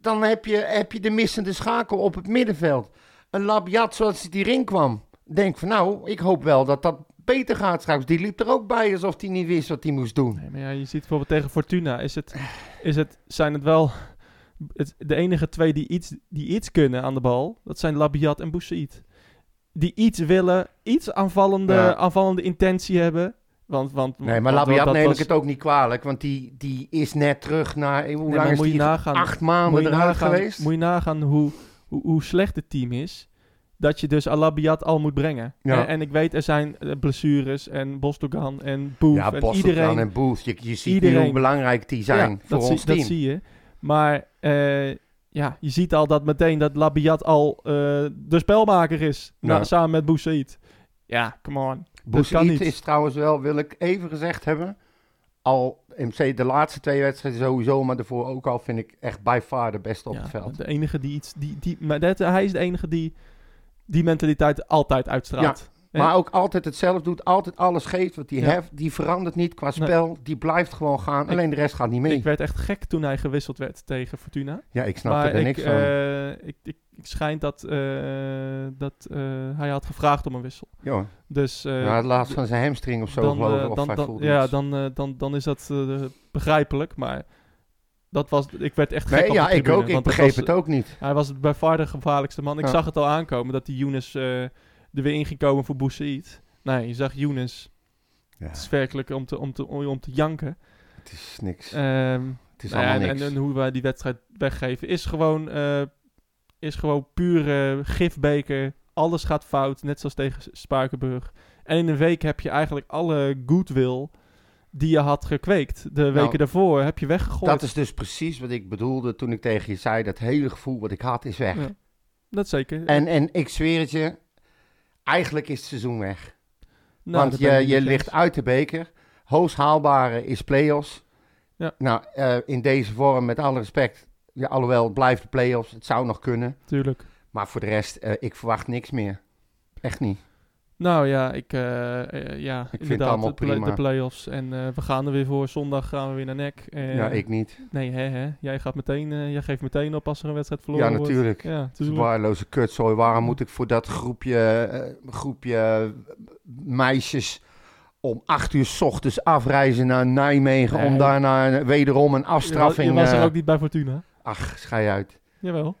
Dan heb je, heb je de missende schakel op het middenveld. Een Labiat zoals hij erin kwam. Denk van nou, ik hoop wel dat dat beter gaat straks. Die liep er ook bij alsof hij niet wist wat hij moest doen. nee, maar ja, je ziet bijvoorbeeld tegen Fortuna, is het, is het, zijn het wel het, de enige twee die iets, die iets kunnen aan de bal, dat zijn Labiat en Boussaïd. Die iets willen, iets aanvallende, Ja. aanvallende intentie hebben. Want, want, Nee, maar want- Labiat neem was- ik het ook niet kwalijk. Want die, die is net terug naar... Hoe Nee, maar lang is die? nagaan, Acht maanden eruit nagaan, geweest? Moet je nagaan hoe, hoe, hoe slecht het team is. Dat je dus Alabiat al moet brengen. Ja. En, en ik weet, er zijn eh, blessures en Bostogan en Boef Ja, en iedereen. en Booth. Je, je ziet iedereen- hoe belangrijk die zijn Ja, voor ons zie, team. Dat zie je. Maar eh, ja, je ziet al dat meteen dat Labiat al eh, de spelmaker is. Ja. na- samen met Boussaïd. Ja, come on. Boussaïd is trouwens wel, wil ik even gezegd hebben, al MC de laatste twee wedstrijden sowieso, maar daarvoor ook al vind ik echt by far de beste op Ja, het veld. De enige die iets... Die, die, maar dat, hij is de enige die die mentaliteit altijd uitstraalt. Ja. Maar ook altijd hetzelfde doet, altijd alles geeft wat hij Ja. heeft. Die verandert niet qua Nee. spel, die blijft gewoon gaan. Ik- Alleen de rest gaat niet mee. Ik werd echt gek toen hij gewisseld werd tegen Fortuna. ja, ik snap er ik, niks van. eh, ik, ik, ik schijnt dat, eh, dat eh, hij had gevraagd om een wissel. Jo, Dus ja, het laatst van zijn hamstring of zo dan, geloof ik. Of dan, ja, dan, dan, dan is dat begrijpelijk. Maar dat was, ik werd echt gek Nee, ja, ik ook. Ik begreep was- het ook niet. Hij was bij far de gevaarlijkste man. Ik Ja. zag het al aankomen dat die Younes er weer in ging komen voor Boussaïd. Nee, je zag Younes. Ja, Het is werkelijk om te, om te, om, te janken. het is niks. Ehm, het is nou allemaal en, niks. en, en hoe wij die wedstrijd weggeven is gewoon, eh, is gewoon pure gifbeker. Alles gaat fout, net zoals tegen Spakenburg. En in een week heb je eigenlijk alle goodwill die je had gekweekt. De weken daarvoor heb je weggegooid. Nou, dat is dus precies wat ik bedoelde toen ik tegen je zei. Dat hele gevoel wat ik had is weg. Ja. Dat zeker. En, en ik zweer het je, eigenlijk is het seizoen weg. Nou, Want je, je ligt uit de beker. Hoogst haalbare is play-offs. Ja. Nou, eh, in deze vorm, met alle respect. Ja, alhoewel, het blijft de play-offs. Het zou nog kunnen. Tuurlijk. Maar voor de rest, eh, ik verwacht niks meer. Echt niet. Nou ja, ik, eh, eh, ja, het inderdaad, allemaal de, prima. de play-offs. En eh, we gaan er weer voor. Zondag gaan we weer naar NEC. Eh, ja, ik niet. Nee, hè, hè. Jij, gaat meteen, jij geeft meteen op als er een wedstrijd verloren Ja, wordt. natuurlijk. Ja, Het is tuurlijk. waardeloze kutzooi. Waarom moet ik voor dat groepje, groepje meisjes om acht uur 's ochtends afreizen naar Nijmegen... Nee. om daarna wederom een afstraffing... Je was er ook niet bij Fortuna. Ach, schei uit. Jawel.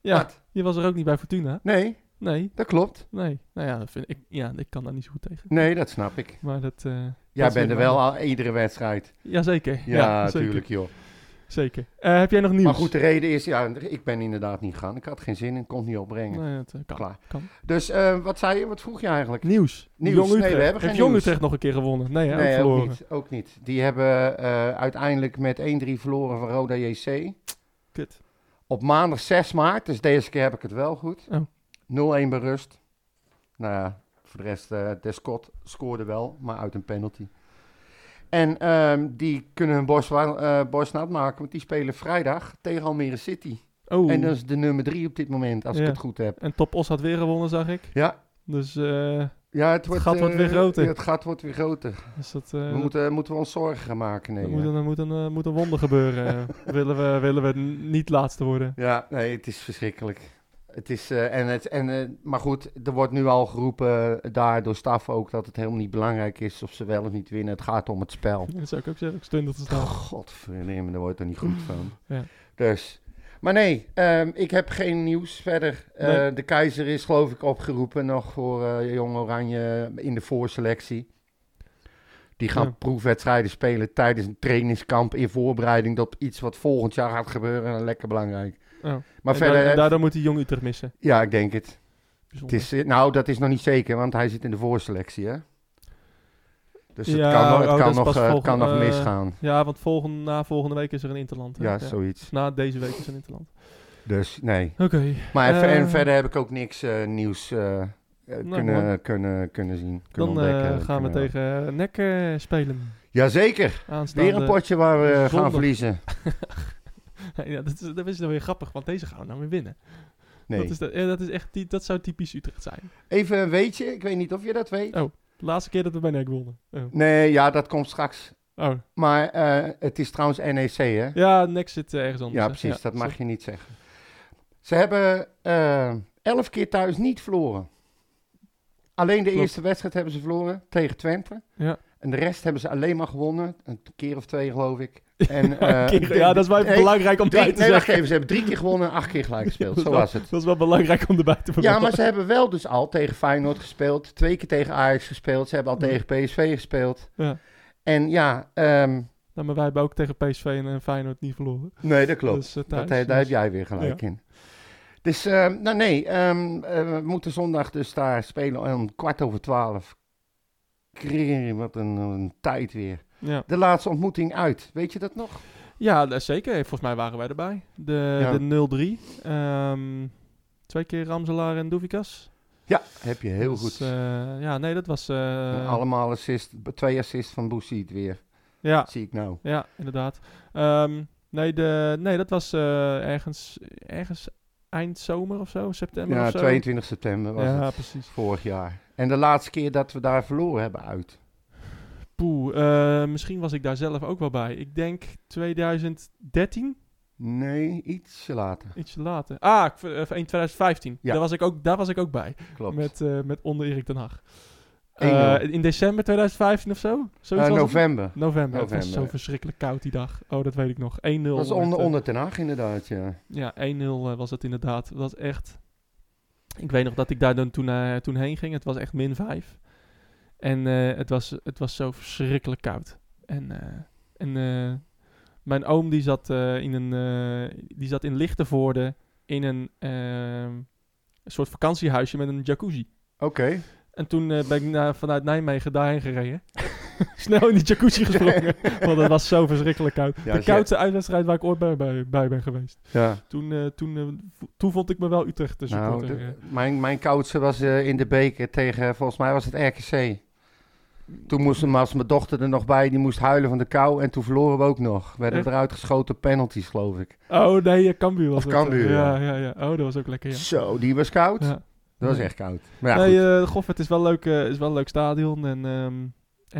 Ja, Wat? je was er ook niet bij Fortuna. Nee, Nee, dat klopt. nee. Nou ja, dat vind ik, ja, ik kan daar niet zo goed tegen. Nee, dat snap ik. Maar dat... eh, Jij bent er wel al iedere wedstrijd. Jazeker. Ja, zeker. natuurlijk joh. Zeker. Eh, heb jij nog nieuws? Maar goed, de reden is, ja, ik ben inderdaad niet gegaan. Ik had geen zin en kon het niet opbrengen. Nee, eh, kan. Klaar. kan. Dus wat zei je? Wat vroeg je eigenlijk? Nieuws. Nieuws. Jong Nee, we hebben geen Jong. Utrecht nog een keer gewonnen? Nee, hè, nee, ook verloren. niet, ook niet. Die hebben uiteindelijk met 1-3 verloren van Roda JC. Kut. Op maandag 6 maart, dus deze keer heb ik het wel goed. Oh. 0-1 bij rust. Nou ja, voor de rest, eh Descott scoorde wel, maar uit een penalty. En ehm, die kunnen hun borst, nat maken, want die spelen vrijdag tegen Almere City. Oh, En dat is de nummer drie op dit moment, als Ja. ik het goed heb. en Top Os had weer gewonnen, zag ik. Ja, Dus, eh, ja het, wordt, gat wordt weer groter. ja, het gat wordt weer groter. dus dat, We moeten, moeten we ons zorgen gaan maken. Nee, er moet, een, moet, een, moet een wonder gebeuren. willen, we, willen we niet laatste worden. Ja, nee, het is verschrikkelijk. Het is, eh, en het, en, eh, maar goed, er wordt nu al geroepen eh, daar door staf ook dat het helemaal niet belangrijk is of ze wel of niet winnen. Het gaat om het spel. Dat zou ik ook zeggen. Ik stond te staan. Godverdomme, daar wordt er niet goed van. Ja. Dus, maar nee, ehm, ik heb geen nieuws verder. Nee. De keizer is geloof ik opgeroepen nog voor Jong Oranje in de voorselectie. Die gaan Ja. proefwedstrijden spelen tijdens een trainingskamp in voorbereiding tot iets wat volgend jaar gaat gebeuren. Lekker belangrijk. Oh. Maar En verder, en eh, daardoor moet hij Jong Utrecht missen. ja, ik denk het. Het is, eh, nou, dat is nog niet zeker, want hij zit in de voorselectie, hè? Dus het Ja, kan, nog, het oh, kan, nog, eh, kan nog eh, misgaan. Ja, want volgende, na volgende week is er een Interland. hè? Ja, zoiets. Na deze week is er een Interland. Dus nee. Oké. Maar even- en Eh, verder heb ik ook niks eh, nieuws eh, eh, kunnen, kunnen, kunnen zien. Kunnen Dan eh, ontdekken, gaan we tegen eh, NEC spelen. Jazeker. Aanstaande... Weer een potje waar we gaan verliezen. ja, dat, is, dat is dan weer grappig, want deze gaan we nou weer winnen. Nee. Dat, is de- dat, is echt, dat zou typisch Utrecht zijn. Even een weetje, ik weet niet of je dat weet. Oh. De laatste keer dat we bij NEC wonnen. Oh. Nee, ja, dat komt straks. oh. Maar het is trouwens NEC, hè? Ja, NEC zit ergens anders. Ja, precies. dat mag sorry. je niet zeggen. Ze hebben elf keer thuis niet verloren. Alleen de Klopt. eerste wedstrijd hebben ze verloren tegen Twente. Ja. En de rest hebben ze alleen maar gewonnen. Een keer of twee, geloof ik. En, eh, Keer- ja, dat is wel nee, belangrijk om Drie, te nee, zeggen. even. Ze hebben drie keer gewonnen en acht keer gelijk gespeeld. Zo wel- was het. Dat is wel belangrijk om erbij te Ja, vermelden. maar ze hebben wel dus al tegen Feyenoord gespeeld. Twee keer tegen Ajax gespeeld. Ze hebben al Ja. tegen PSV gespeeld. Ja. En ja, Nou, maar wij hebben ook tegen PSV en eh, Feyenoord niet verloren. nee, dat klopt. Dus, eh, Dat, he- daar heb dus- jij weer gelijk in. Dus, ehm, nou nee, ehm, eh, we moeten zondag dus daar spelen om kwart over twaalf. Kree, Wat een, een tijd weer. Ja, De laatste ontmoeting uit, weet je dat nog? ja dat- zeker. Volgens mij waren wij erbij. De, Ja. de 0-3. Ehm, twee keer Ramselaar en Doevikas. Ja, heb je heel Dus, goed. eh, ja, nee, dat was... eh, Allemaal assist, twee assists van Boesiet weer, ja, zie ik nou. ja, inderdaad. Nee, de, nee, dat was ergens, ergens eind zomer of zo, september Ja, of zo. 22 september was ja, het precies. vorig jaar. En de laatste keer dat we daar verloren hebben uit. Poeh, eh, misschien was ik daar zelf ook wel bij. Ik denk 2013, Nee, ietsje later. ietsje later. Ah, eh, in 2015. Ja. Daar, was ik ook, daar was ik ook bij. Klopt. Met, eh, met onder Erik ten Hag. 1-0. Eh, in december 2015 of zo? Zoiets Eh, was het? november. November. Het was November. zo verschrikkelijk koud die dag. Oh, dat weet ik nog. 1-0. Dat was onder, eh, onder Ten Hag inderdaad, ja. Ja, 1-0 eh, was het inderdaad. Dat was echt... Ik weet nog dat ik daar dan toen, eh, toen heen ging. Het was echt min 5. En eh, het, was, het was zo verschrikkelijk koud. En, eh, en eh, mijn oom die zat, eh, in een, eh, die zat in Lichtenvoorde in een, eh, een soort vakantiehuisje met een jacuzzi. Oké. En toen eh, ben ik na- vanuit Nijmegen daarheen gereden. Snel in die jacuzzi gesprongen. want het was zo verschrikkelijk koud. Ja, de als je- koudste uitwedstrijd waar ik ooit bij, bij, bij ben geweest. Ja. Toen, eh, toen, eh, toen vond ik me wel Utrecht te Nou, de- mijn, mijn koudste was in de beker tegen, volgens mij was het RKC. Toen moest was mijn dochter er nog bij, die moest huilen van de kou. En toen verloren we ook nog. Werden Echt? eruit geschoten penalties, geloof ik. Oh nee, Cambuur was Of het. Cambuur, ja. ja. ja, ja. Oh, dat was ook lekker, ja. Zo, die was koud. ja. Dat was Nee. echt koud. Maar ja, nee, goed. eh is wel leuk, eh, is wel een leuk stadion. En, ehm,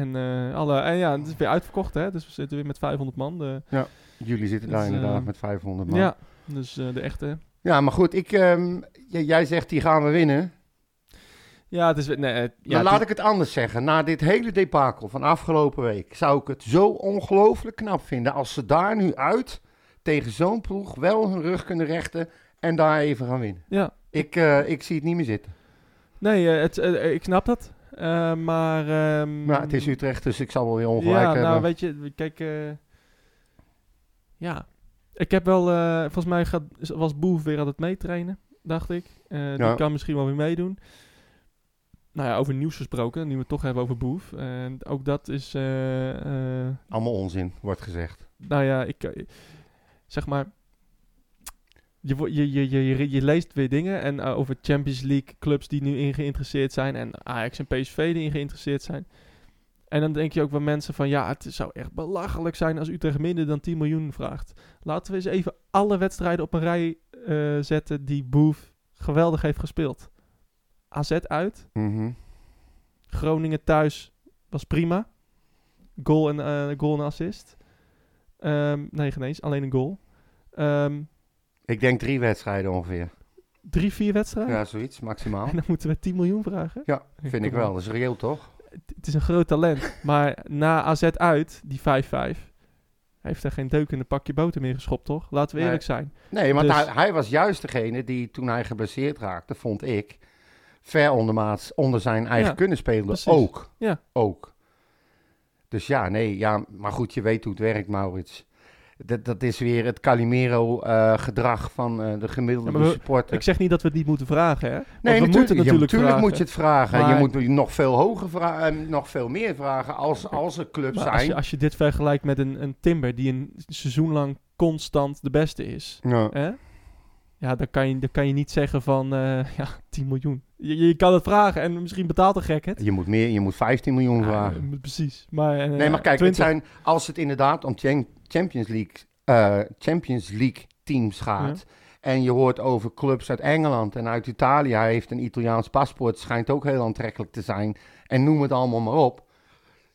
en, eh, alle, en ja, het is weer uitverkocht, hè. Dus we zitten weer met 500 man. De, Jullie zitten daar dus, inderdaad met 500 man. Ja, ja, dus de echte. maar goed, ik, ehm, jij zegt die gaan we winnen. Ja, het is... Nee, ja, maar het laat is- ik het anders zeggen. Na dit hele debakel van afgelopen week zou ik het zo ongelooflijk knap vinden als ze daar nu uit tegen zo'n ploeg wel hun rug kunnen rechten en daar even gaan winnen. Ja, Ik, eh, ik zie het niet meer zitten. nee, eh, het, eh, ik snap dat. Maar... ehm, Maar het is Utrecht, dus ik zal wel weer ongelijk ja, hebben. nou weet je, kijk, ja, ik heb wel, volgens mij gaat, was Boef weer aan het meetrainen, dacht ik. Ja. Die kan misschien wel weer meedoen. Nou ja, over nieuws gesproken, nu we het toch hebben over Boef. En ook dat is, Allemaal onzin, wordt gezegd. nou ja, ik, zeg maar, je, je, je, je, je, leest weer dingen en eh, over Champions League clubs die nu in geïnteresseerd zijn en Ajax en PSV die in geïnteresseerd zijn. En dan denk je ook wel mensen van... Ja, het zou echt belachelijk zijn als Utrecht minder dan 10 miljoen vraagt. Laten we eens even alle wedstrijden op een rij eh, zetten die Boef geweldig heeft gespeeld. AZ uit, Mhm. Groningen thuis was prima. Goal en, eh, goal en assist. Ehm, nee, geen eens. Alleen een goal. Ehm, Ik denk drie wedstrijden ongeveer. drie, vier wedstrijden. Ja, zoiets, maximaal. En dan moeten we 10 miljoen vragen. Ja, vind ik wel. Dat is reëel, toch? Het- is een groot talent. maar na AZ uit, die 5-5... Heeft er geen deuk in een pakje boter meer geschopt, toch? Laten we Nee. eerlijk zijn. Nee, want Dus- hij, hij was juist degene die toen hij geblesseerd raakte, vond ik, ver ondermaats onder zijn eigen Ja, kunnen spelen. precies. Ook. Ja. Ook. Dus ja, nee, ja, maar goed, je weet hoe het werkt, Maurits. Dat, dat is weer het Calimero-gedrag van eh, de gemiddelde Ja, maar we- supporter. Ik zeg niet dat we het niet moeten vragen, hè? Nee, we natuurlijk, moeten natuurlijk natuurlijk vragen. moet je het vragen. Je moet nog veel hoger vragen, nog veel meer vragen als, als er clubs Maar als zijn. je, als je dit vergelijkt met een, een Timber die een seizoen lang constant de beste is, Ja. hè? Ja, dan kan je, dan kan je niet zeggen van, eh, ja, 10 miljoen. Je, je kan het vragen en misschien betaalt de gek het. Je moet meer, je moet 15 miljoen vragen. Ja, precies. Maar, eh, Nee, maar kijk, 20. het zijn, als het inderdaad om Cham- Champions League, eh, Champions League teams gaat. En je hoort over clubs uit Engeland en uit Italië. Hij heeft een Italiaans paspoort, schijnt ook heel aantrekkelijk te zijn. En noem het allemaal maar op.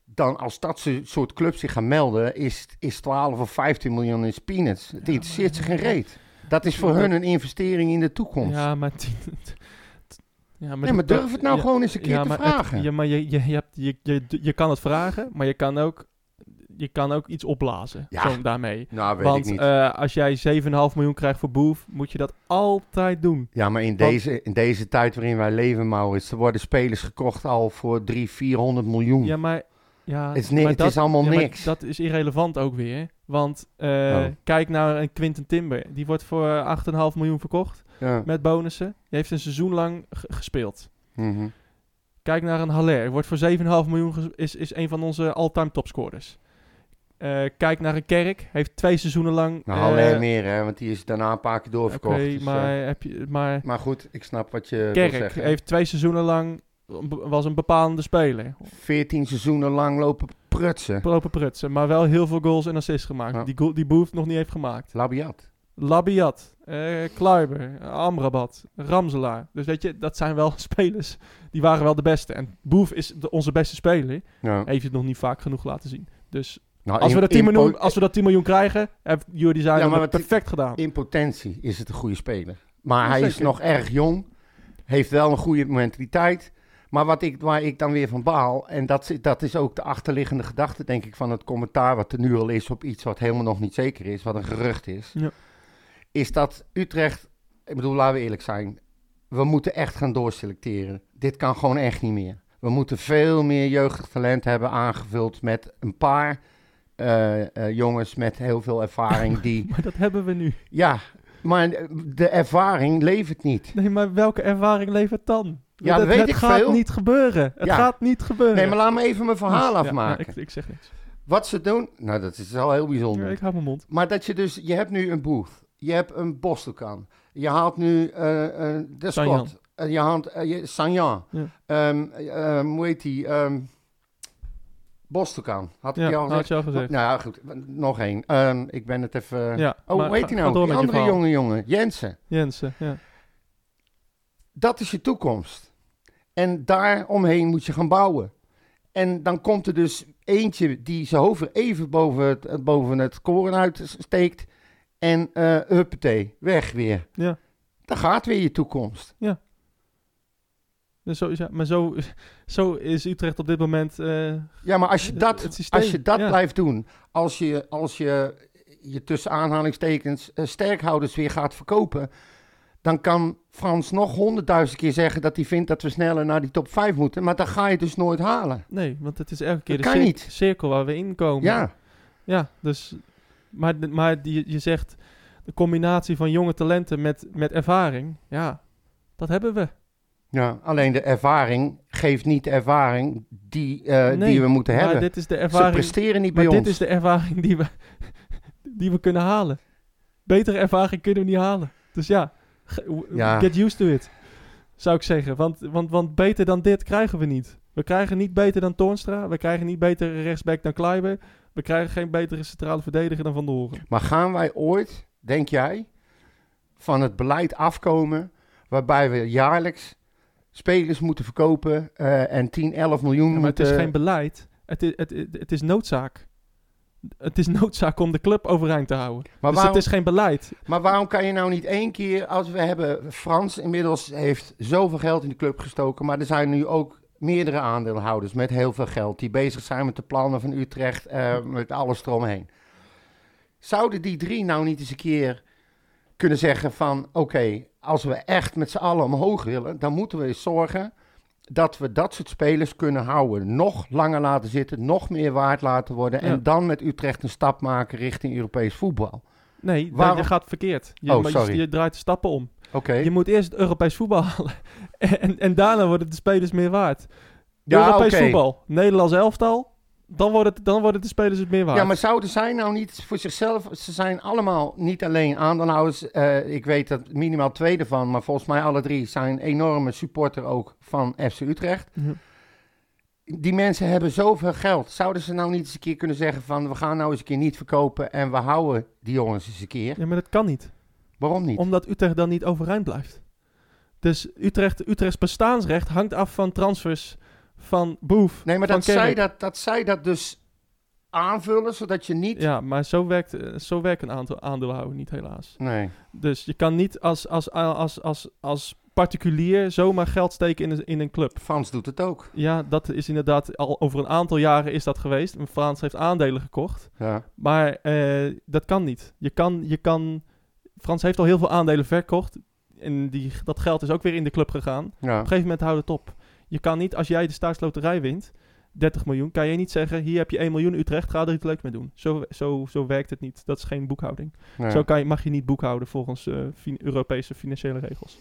Dan als dat so- soort clubs zich gaan melden, is, is 12 of 15 miljoen is peanuts. Het interesseert ze geen reet. Dat is voor hun een investering in de toekomst. Ja, maar... Ja, maar nee, maar dat- durf het nou ja, gewoon eens een keer ja, te het- vragen. ja, maar je, je, je, hebt, je, je, je kan het vragen, maar je kan ook, je kan ook iets opblazen Ja. zo daarmee. nou, weet Want ik niet. eh, als jij 7,5 miljoen krijgt voor Boef, moet je dat altijd doen. Ja, maar in Want- deze, in deze tijd waarin wij leven, Maurits, er worden spelers gekocht al voor 300, 400 miljoen. Ja, maar... Ja, het is, maar het dat, is allemaal niks. dat is irrelevant ook weer. Want eh, Oh. kijk naar een Quinten Timber. Die wordt voor 8,5 miljoen verkocht ja. met bonussen. Die heeft een seizoen lang ge- gespeeld. mhm. Kijk naar een Haller. Wordt voor 7,5 miljoen is, is een van onze all-time topscorers. Eh, kijk naar een Kerk. Heeft twee seizoenen lang... Nou, eh, Haller meer, hè, want die is daarna een paar keer Oké, doorverkocht. dus, eh, maar, heb je, maar maar goed, ik snap wat je wil Kerk zeggen. heeft twee seizoenen lang... was een bepalende speler. 14 seizoenen lang lopen prutsen. Lopen prutsen. Maar wel heel veel goals en assists gemaakt. Ja. Die, goal, die Boef nog niet heeft gemaakt. Labiat. Labiat, eh Kluiber, Amrabat, Ramselaar. Dus weet je, dat zijn wel spelers. Die waren wel de beste. En Boef is de, onze beste speler. Ja. Heeft het nog niet vaak genoeg laten zien. Dus Nou, als, we dat 10 in miljoen, als we dat 10 miljoen krijgen, heeft Jordi zijn Ja, maar het perfect gedaan. In potentie is het een goede speler. Maar hij is nog erg jong. Heeft wel een goede mentaliteit. Maar wat ik, waar ik dan weer van baal, en dat, is- dat is ook de achterliggende gedachte, denk ik, van het commentaar wat er nu al is op iets wat helemaal nog niet zeker is, wat een gerucht is, Ja. is dat Utrecht, ik bedoel, laten we eerlijk zijn, we moeten echt gaan doorselecteren. Dit kan gewoon echt niet meer. We moeten veel meer jeugdig talent hebben aangevuld met een paar eh, eh, jongens met heel veel ervaring die Maar dat hebben we nu. ja, maar de ervaring levert niet. Nee, maar welke ervaring levert dan? Ja, het, dat weet ik gaat veel. niet gebeuren. Het Ja. gaat niet gebeuren. Nee, maar laat me even mijn verhaal afmaken. ja, ik, ik zeg niks. Wat ze doen, nou dat is wel heel bijzonder. Ja, ik hou mijn mond. Maar dat je dus, je hebt nu een Booth, je hebt een Bostokan, je haalt nu eh, eh, de. Scott, eh, je haalt uh, je, Sanjan, Ja. Ehm, ehm, hoe heet die, Bostokan, had ik al gezegd? al. Nou ja, goed, nog één. Ik ben het even... Oh, hoe heet ga nou? Die andere jonge jongen, Jensen. Jensen, ja. Dat is je toekomst. En daaromheen moet je gaan bouwen. En dan komt er dus eentje die zijn hoofd even boven het, boven het koren uitsteekt. En eh huppatee, weg weer. Ja. Dan gaat weer je toekomst. Dus zo, is- ja, maar zo, zo is Utrecht op dit moment... eh, Ja, maar als je dat, als je dat ja. blijft doen, als je, als je je tussen aanhalingstekens eh, sterkhouders weer gaat verkopen, dan kan Frans nog honderdduizend keer zeggen dat hij vindt dat we sneller naar die top 5 moeten. Maar dan ga je dus nooit halen. nee, want het is elke keer Dat de kan cir- niet. cirkel waar we in komen. Ja, Ja, dus... Maar, maar die, je zegt de combinatie van jonge talenten met, met ervaring. Ja, dat hebben we. ja, alleen de ervaring geeft niet de ervaring die, eh, Nee, die we moeten maar hebben. dit is de Ze ervaring... presteren niet Maar bij dit ons. is de ervaring die we, die we kunnen halen. Betere ervaring kunnen we niet halen. Dus ja, Ja. get used to it. Zou ik zeggen. Want, want, want beter dan dit krijgen we niet. We krijgen niet beter dan Toornstra. We krijgen niet beter rechtsback dan Kleiber. We krijgen geen betere centrale verdediger dan Van der Horen. Maar gaan wij ooit, denk jij, van het beleid afkomen waarbij we jaarlijks spelers moeten verkopen eh, en 10, 11 miljoen Ja, maar het is geen beleid. Het is, het, het, het is noodzaak. Het is noodzaak om de club overeind te houden. maar, dus waarom, het is geen beleid. maar waarom kan je nou niet één keer, als we hebben, Frans inmiddels heeft zoveel geld in de club gestoken, maar er zijn nu ook meerdere aandeelhouders met heel veel geld die bezig zijn met de plannen van Utrecht, eh, met alles eromheen. Zouden die drie nou niet eens een keer kunnen zeggen van, oké, als we echt met z'n allen omhoog willen, dan moeten we eens zorgen dat we dat soort spelers kunnen houden. Nog langer laten zitten, nog meer waard laten worden. Ja. En dan met Utrecht een stap maken richting Europees voetbal. Nee, dat- Waarom- je gaat verkeerd. Je, Oh, je- sorry. je draait de stappen om. Oké. Je moet eerst het Europees voetbal halen. en, en daarna worden de spelers meer waard. Ja, Europees voetbal, Nederlands elftal. Dan worden, het, dan worden de spelers het meer waard. Ja, maar zouden zij nou niet voor zichzelf... Ze zijn allemaal niet alleen aandeelhouders. eh, ik weet dat minimaal twee ervan, maar volgens mij alle drie zijn enorme supporter ook van FC Utrecht. Ja. Die mensen hebben zoveel geld. Zouden ze nou niet eens een keer kunnen zeggen van... we gaan nou eens een keer niet verkopen en we houden die jongens eens een keer? Ja, maar dat kan niet. Waarom niet? Omdat Utrecht dan niet overeind blijft. Dus Utrecht, Utrechts bestaansrecht hangt af van transfers van Boef. Nee, maar dat zij dat, dat zij dat dus aanvullen, zodat je niet... Ja, maar zo werkt, eh, zo werkt een aantal aandeelhouder niet helaas. Nee. Dus je kan niet als, als, als, als, als particulier zomaar geld steken in een, in een club. Frans doet het ook. Ja, dat is inderdaad al over een aantal jaren is dat geweest. Frans heeft aandelen gekocht. Ja. Maar eh, dat kan niet. Je kan, je kan... Frans heeft al heel veel aandelen verkocht. En die, dat geld is ook weer in de club gegaan. Op ja. een gegeven moment houdt het op. Je kan niet, als jij de staatsloterij wint, 30 miljoen, kan je niet zeggen, hier heb je 1 miljoen Utrecht, ga er iets leuks mee doen. Zo, zo, zo werkt het niet. Dat is geen boekhouding. Nee. Zo kan je, mag je niet boekhouden volgens eh, fin- Europese financiële regels.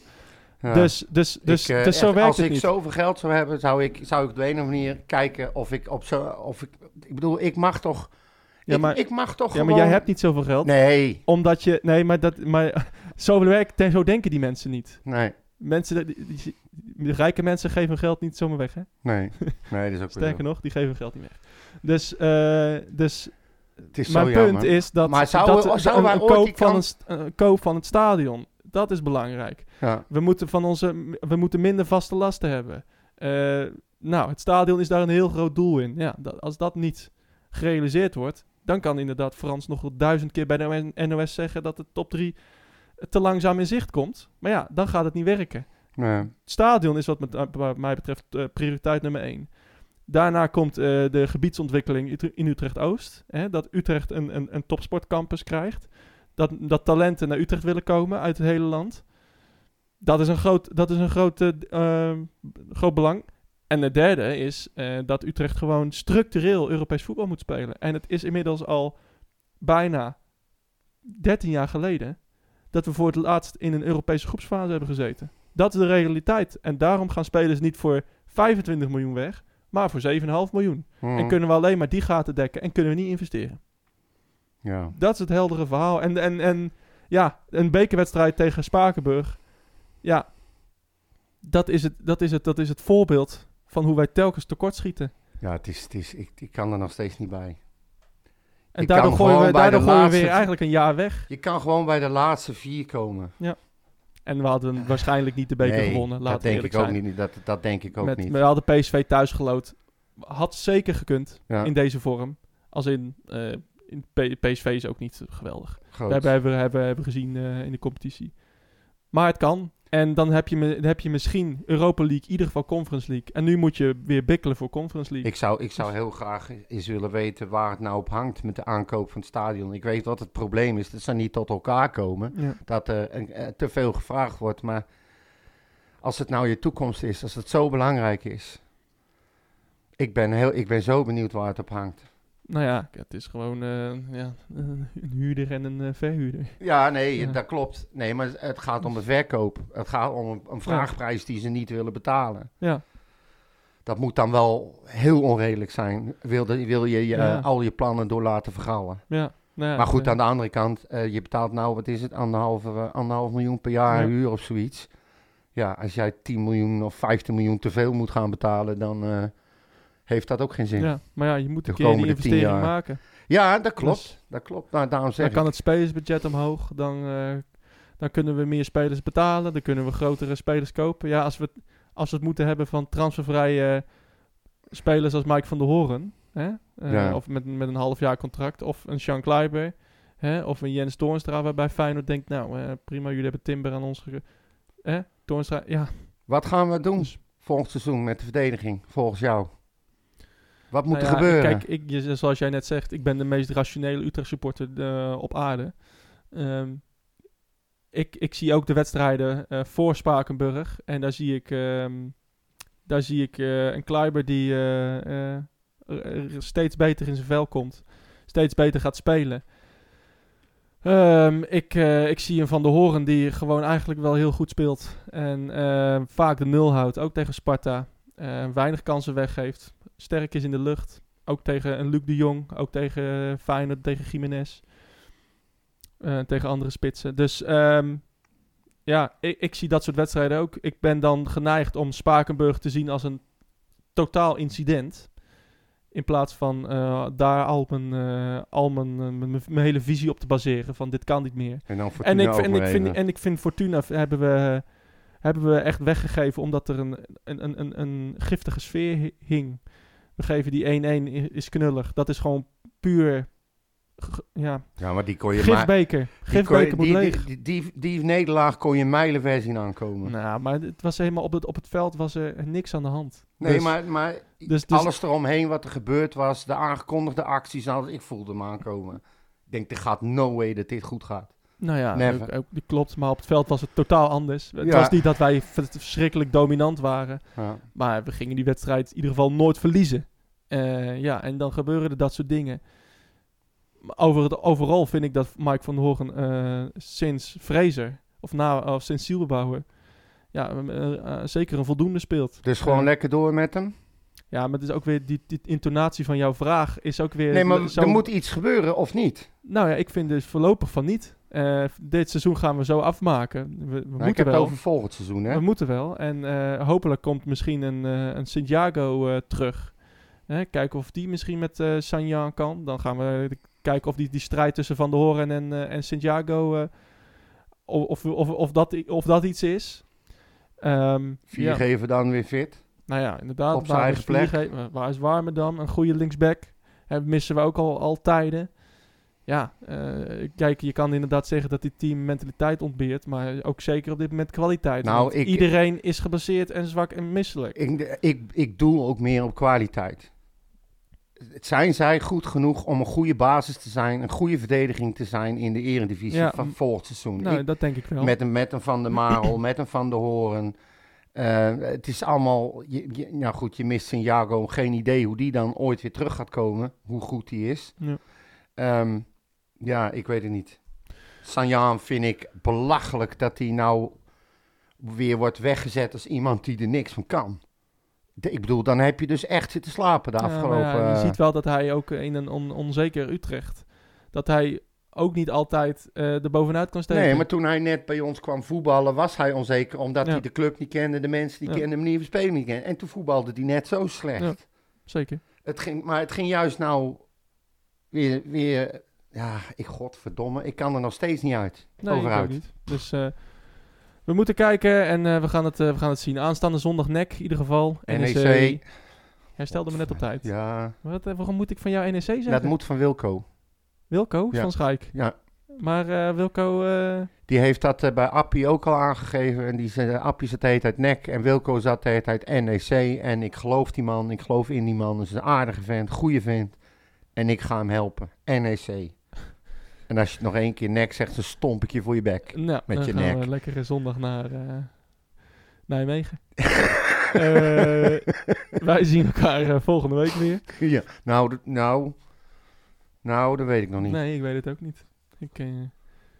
Ja. Dus, dus, dus, Ik, eh, dus zo echt, werkt als het ik niet. zoveel geld zou hebben, zou ik, zou ik op de een of andere manier kijken of ik op zo. Of ik, ik bedoel, ik mag toch. Ja, ik, maar- ik mag toch Ja, gewoon. maar jij hebt niet zoveel geld. Nee, Omdat je, nee, maar, dat, maar zo, werkt, zo denken die mensen niet. nee, Mensen, die, die- die- rijke mensen geven hun geld niet zomaar weg, hè? nee. Nee, dat is ook Sterker nog, die geven hun geld niet weg. Dus, eh, dus Het is Mijn zo punt jammer. is dat, Maar zou- dat een, koop van een, koop van het stadion, dat is belangrijk. Ja, We moeten, van onze, we moeten minder vaste lasten hebben. Eh, nou, het stadion is daar een heel groot doel in. Ja, dat, als dat niet gerealiseerd wordt, dan kan inderdaad Frans nog wel duizend keer bij de NOS zeggen dat de top 3 te langzaam in zicht komt. Maar ja, dan gaat het niet werken. nee. Het stadion is wat, met, wat mij betreft eh, prioriteit nummer één. Daarna komt eh, de gebiedsontwikkeling in Utrecht-Oost. Hè, dat Utrecht een, een, een topsportcampus krijgt. Dat, dat talenten naar Utrecht willen komen uit het hele land. Dat is een groot, dat is een groot, eh, eh, groot belang. En het derde is eh, dat Utrecht gewoon structureel Europees voetbal moet spelen. En het is inmiddels al bijna 13 jaar geleden dat we voor het laatst in een Europese groepsfase hebben gezeten. Dat is de realiteit. En daarom gaan spelers niet voor 25 miljoen weg, maar voor 7,5 miljoen. Hm, En kunnen we alleen maar die gaten dekken en kunnen we niet investeren. ja. Dat is het heldere verhaal. En, en, en ja, een bekerwedstrijd tegen Spakenburg. Ja, dat is, het, dat, is het, dat is het voorbeeld van hoe wij telkens tekortschieten. ja, het is, het is, ik, ik kan er nog steeds niet bij. En daardoor gooien we, daardoor gooien we weer eigenlijk een jaar weg. Je kan gewoon bij de laatste vier komen. En we hadden waarschijnlijk niet de beker nee, gewonnen. Laten dat we denk ik ook niet. Dat, dat denk ik ook Met, niet. We hadden PSV thuis gelood. Had zeker gekund Ja. in deze vorm. Als in, eh, in PSV is ook niet geweldig. Groot. We hebben, hebben, hebben, hebben gezien eh, in de competitie. Maar het kan. En dan heb, je, dan heb je misschien Europa League, in ieder geval Conference League. En nu moet je weer bikkelen voor Conference League. Ik zou, ik zou heel graag eens willen weten waar het nou op hangt met de aankoop van het stadion. Ik weet wat het probleem is, dat ze niet tot elkaar komen. Ja. Dat er eh, te veel gevraagd wordt. Maar als het nou je toekomst is, als het zo belangrijk is. Ik ben, heel, ik ben zo benieuwd waar het op hangt. Nou ja, het is gewoon eh, ja, een huurder en een eh, verhuurder. Ja, nee, Ja. dat klopt. Nee, maar het gaat om de verkoop. Het gaat om een, een vraagprijs die ze niet willen betalen. Ja, Dat moet dan wel heel onredelijk zijn. Wil, de- wil je, je Ja. eh, al je plannen door laten vergallen. ja. Nou ja, Maar goed, aan de andere kant, eh, je betaalt nou, wat is het, anderhalf, anderhalf miljoen per jaar Ja. huur of zoiets. Ja, als jij 10 miljoen of 15 miljoen te veel moet gaan betalen, dan, eh, heeft dat ook geen zin. Ja, Ja, maar ja, je moet De een keer die investering jaar. maken. dat klopt. Dus Dat klopt. Nou, daarom zeg dan ik. kan het spelersbudget omhoog. Dan, eh, dan kunnen we meer spelers betalen. Dan kunnen we grotere spelers kopen. Ja, als we, als we het moeten hebben van transfervrije spelers als Mike van der Hoorn. Hè? eh, Ja. Of met, met een half jaar contract. Of een Sean Kleiber. Hè? Of een Jens Toornstra waarbij Feyenoord denkt... Nou, eh, prima, jullie hebben Timber aan ons... Ge hè? Toornstra, ja. Wat gaan we doen Dus- volgend seizoen met de verdediging, volgens jou? Wat moet Nou er ja, gebeuren? Kijk, ik, je- zoals jij net zegt, ik ben de meest rationele Utrecht supporter eh, op aarde. Ehm, ik, ik zie ook de wedstrijden eh, voor Spakenburg. En daar zie ik, ehm, daar zie ik eh, een Kleiber die steeds beter in zijn vel komt. Steeds beter gaat spelen. Ehm, ik, ik zie een Van de Horen die gewoon eigenlijk wel heel goed speelt. En vaak de nul houdt, ook tegen Sparta. Weinig kansen weggeeft. Sterk is in de lucht. Ook tegen een Luc de Jong. Ook tegen Feyenoord, tegen Jiménez. Eh, tegen andere spitsen. Dus ehm, ja, ik, ik zie dat soort wedstrijden ook. Ik ben dan geneigd om Spakenburg te zien als een totaal incident. In plaats van eh, daar al mijn, al mijn, mijn, mijn hele visie op te baseren. Van dit kan niet meer. en dan voor En ik, vind- en, ik vind, en ik vind Fortuna hebben we, hebben we echt weggegeven omdat er een, een, een, een, een giftige sfeer hi- hing. We geven die 1-1 i- is knullig. Dat is gewoon puur ja, Ja, maar die kon je maar... gifbeker. Die, Gifbeker moet die, die, die, die nederlaag kon je mijlenver zien aankomen. Nou, maar het was helemaal op het, op het veld was er niks aan de hand. nee, Dus- maar, maar dus- dus- alles eromheen wat er gebeurd was, de aangekondigde acties, alles, ik voelde hem aankomen. Ik denk, er gaat no way dat dit goed gaat. Nou ja, Never. ook, ook- die klopt. Maar op het veld was het totaal anders. Het Ja. was niet dat wij verschrikkelijk dominant waren. Ja. Maar we gingen die wedstrijd in ieder geval nooit verliezen. Eh, ja, en dan gebeuren er dat soort dingen. Over het, overal vind ik dat Mike van der Hoorn eh, sinds Fraser, of, na, of sinds Zielbouwer, ja, eh, zeker een voldoende speelt. Dus gewoon lekker door met hem. Ja, maar het is ook weer, die, die intonatie van jouw vraag is ook weer... Nee, maar zo- er moet iets gebeuren, of niet? Nou ja, ik vind dus voorlopig van niet. Eh, dit seizoen gaan we zo afmaken. We, we Nou, ik moeten heb het wel. over volgend seizoen, hè? We moeten wel. En eh, hopelijk komt misschien een, eh een Santiago terug. Kijken of die misschien met Sanjan kan. Dan gaan we kijken of die, die strijd tussen Van der Hoorn en, en Santiago... of, of, of, dat, of dat iets is. Ehm, Vier ja. geven dan weer fit. Nou ja, inderdaad. Op zijn eigen plek. Waar- is Warmerdam? Een goede linksback. Hè, missen we ook al, al tijden. Ja, eh, kijk, je kan inderdaad zeggen dat dit team mentaliteit ontbeert. Maar ook zeker op dit moment kwaliteit. Nou, ik- iedereen is gebaseerd en zwak en misselijk. Ik, ik, ik doe ook meer op kwaliteit. Zijn zij goed genoeg om een goede basis te zijn, een goede verdediging te zijn in de eredivisie Ja, van volgend seizoen? nou, Ik- dat denk ik wel. met, een, met een Van der Marel, met een Van der Horen. Eh, het is allemaal, je, je- nou goed, je mist Santiago, geen idee hoe die dan ooit weer terug gaat komen, hoe goed die is. Ja. Ehm, ja, ik weet het niet. Sanjaan vind ik belachelijk dat hij nou weer wordt weggezet als iemand die er niks van kan. De- ik bedoel, dan heb je dus echt zitten slapen de Ja, afgelopen... ja, je eh, ziet wel dat hij ook in een on- onzeker Utrecht... dat hij ook niet altijd eh er bovenuit kan steken. Nee, maar toen hij net bij ons kwam voetballen, was hij onzeker. Omdat Ja. hij de club niet kende, de mensen die kenden, de manier van spelen niet kende. En toen voetbalde hij net zo slecht. Zeker. Het ging, maar het ging juist nou weer, weer... Ja, ik godverdomme, ik kan er nog steeds niet uit. Nee, over ik ook uit. niet. Dus eh, we moeten kijken en eh, we, gaan het, eh, we gaan het zien. Aanstaande zondag nek in ieder geval. NEC. Hij stelde me net op tijd. Ja, Wat, waarom moet ik van jou NEC zeggen? dat moet van Wilco. Wilco Ja. van Schaik. Ja, Maar Wilco... die heeft dat bij Appie ook al aangegeven. En die zei, Appie zat de hele tijd nek en Wilco zat de hele tijd NEC. En ik geloof die man, ik geloof in die man. Dat is een aardige vent, goede vent. En ik ga hem helpen. NEC. En als je het nog één keer nek zegt, dan stomp ik je voor je bek. nou, Met dan je gaan nek. we lekker eh, zondag naar eh, Nijmegen. Eh, wij zien elkaar eh, volgende week weer. ja. Nou, nou, nou, dat weet ik nog niet. Nee, ik weet het ook niet. Ik,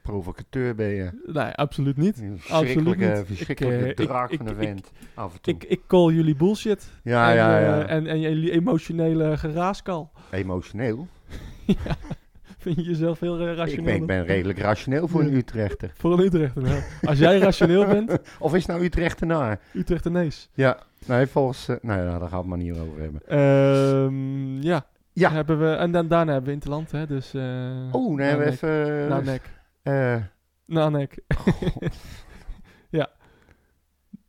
Provocateur ben je. nee, absoluut niet. Een Absoluut verschrikkelijke, niet. verschrikkelijke Ik, draak ik- van een ik- vent. af en toe. Ik, ik call jullie bullshit. ja, en, ja, ja. en, en jullie emotionele geraaskal. Emotioneel. ja, Vind je jezelf heel eh, Ik rationeel? ben, ik ben redelijk rationeel voor een. Utrechter. Voor een Utrechter. nou. Als jij rationeel bent, Of is nou Utrechtenaar? Utrechtenees. Ja, nee, volgens... eh, nou ja, daar gaan we het maar niet over hebben. Ehm ja. Ja. Hebben we, en dan, daarna hebben we Interland, hè. Dus, eh Oh, nee, nou, we even... Nou, nek. Nou, nek. ja.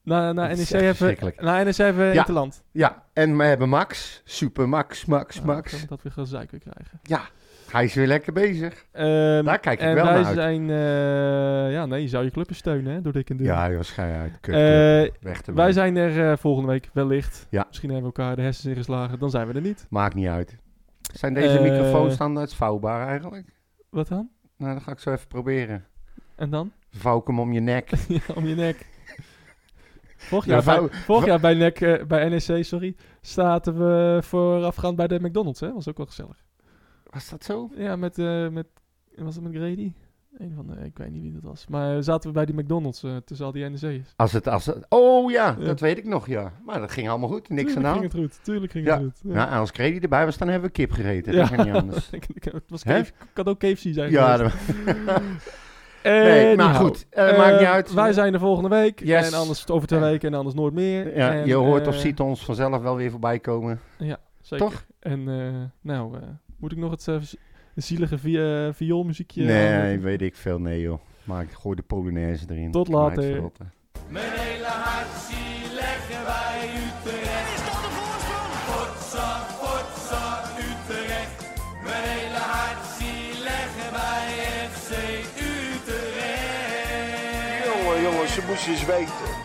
Na, na NEC echt hebben na NEC hebben we Ja. Interland. ja, en we hebben Max. Super Max, Max, Nou, Max. dat weer gezeik weer krijgen. Ja, hij is weer lekker bezig. Ehm, Daar kijk ik wel wij naar uit. zijn... eh, ja, nee, je zou je clubjes steunen, hè, door dik en dun. Ja, uit. Kut, Eh, kut. Weg te wij zijn er eh, volgende week wellicht. Ja. Misschien hebben we elkaar de hersens ingeslagen. Dan zijn we er niet. Maakt niet uit. Zijn deze microfoons standaard vouwbaar eigenlijk? Wat dan? Nou, dat ga ik zo even proberen. En dan? Vouw ik hem om je nek. Ja, om je nek. Vorig Ja, jaar, bij, vorig jaar bij, NEC, bij NEC sorry, zaten we voorafgaand bij de McDonald's. Hè? Was ook wel gezellig. Was dat zo? Ja, met, eh, met was het met Grady? Een van de, ik weet niet wie dat was. Maar zaten we bij die McDonald's eh, tussen al die NEC'ers. Als het, als het, oh ja, Ja. dat weet ik nog, ja. Maar dat ging allemaal goed, niks aan de Tuurlijk hand. ging het goed. Tuurlijk ging Ja. het goed. Ja, en als Credi erbij was, dan hebben we kip gegeten. Ja. Dat ging niet anders. Het was kan ook KFC zijn. ja, dat- nee, maar goed, eh, maakt niet eh, uit. Wij zijn er volgende week. Yes. En anders over twee weken en anders nooit meer. ja, En, je hoort of eh, ziet ons vanzelf wel weer voorbij komen. Ja, zeker. Toch? En eh, nou, eh, moet ik nog het z- zielige vi eh, vioolmuziekje nee, weet ik veel, nee joh. Maar ik gooi de Polonaise erin. Tot later. Mijn hele hart zie leggen wij Utrecht. Is dat de voorsprong? Potsa, potsa, Utrecht. Mijn hele hart zie leggen wij FC Utrecht. Jongen, jongen, ze moesten eens weten.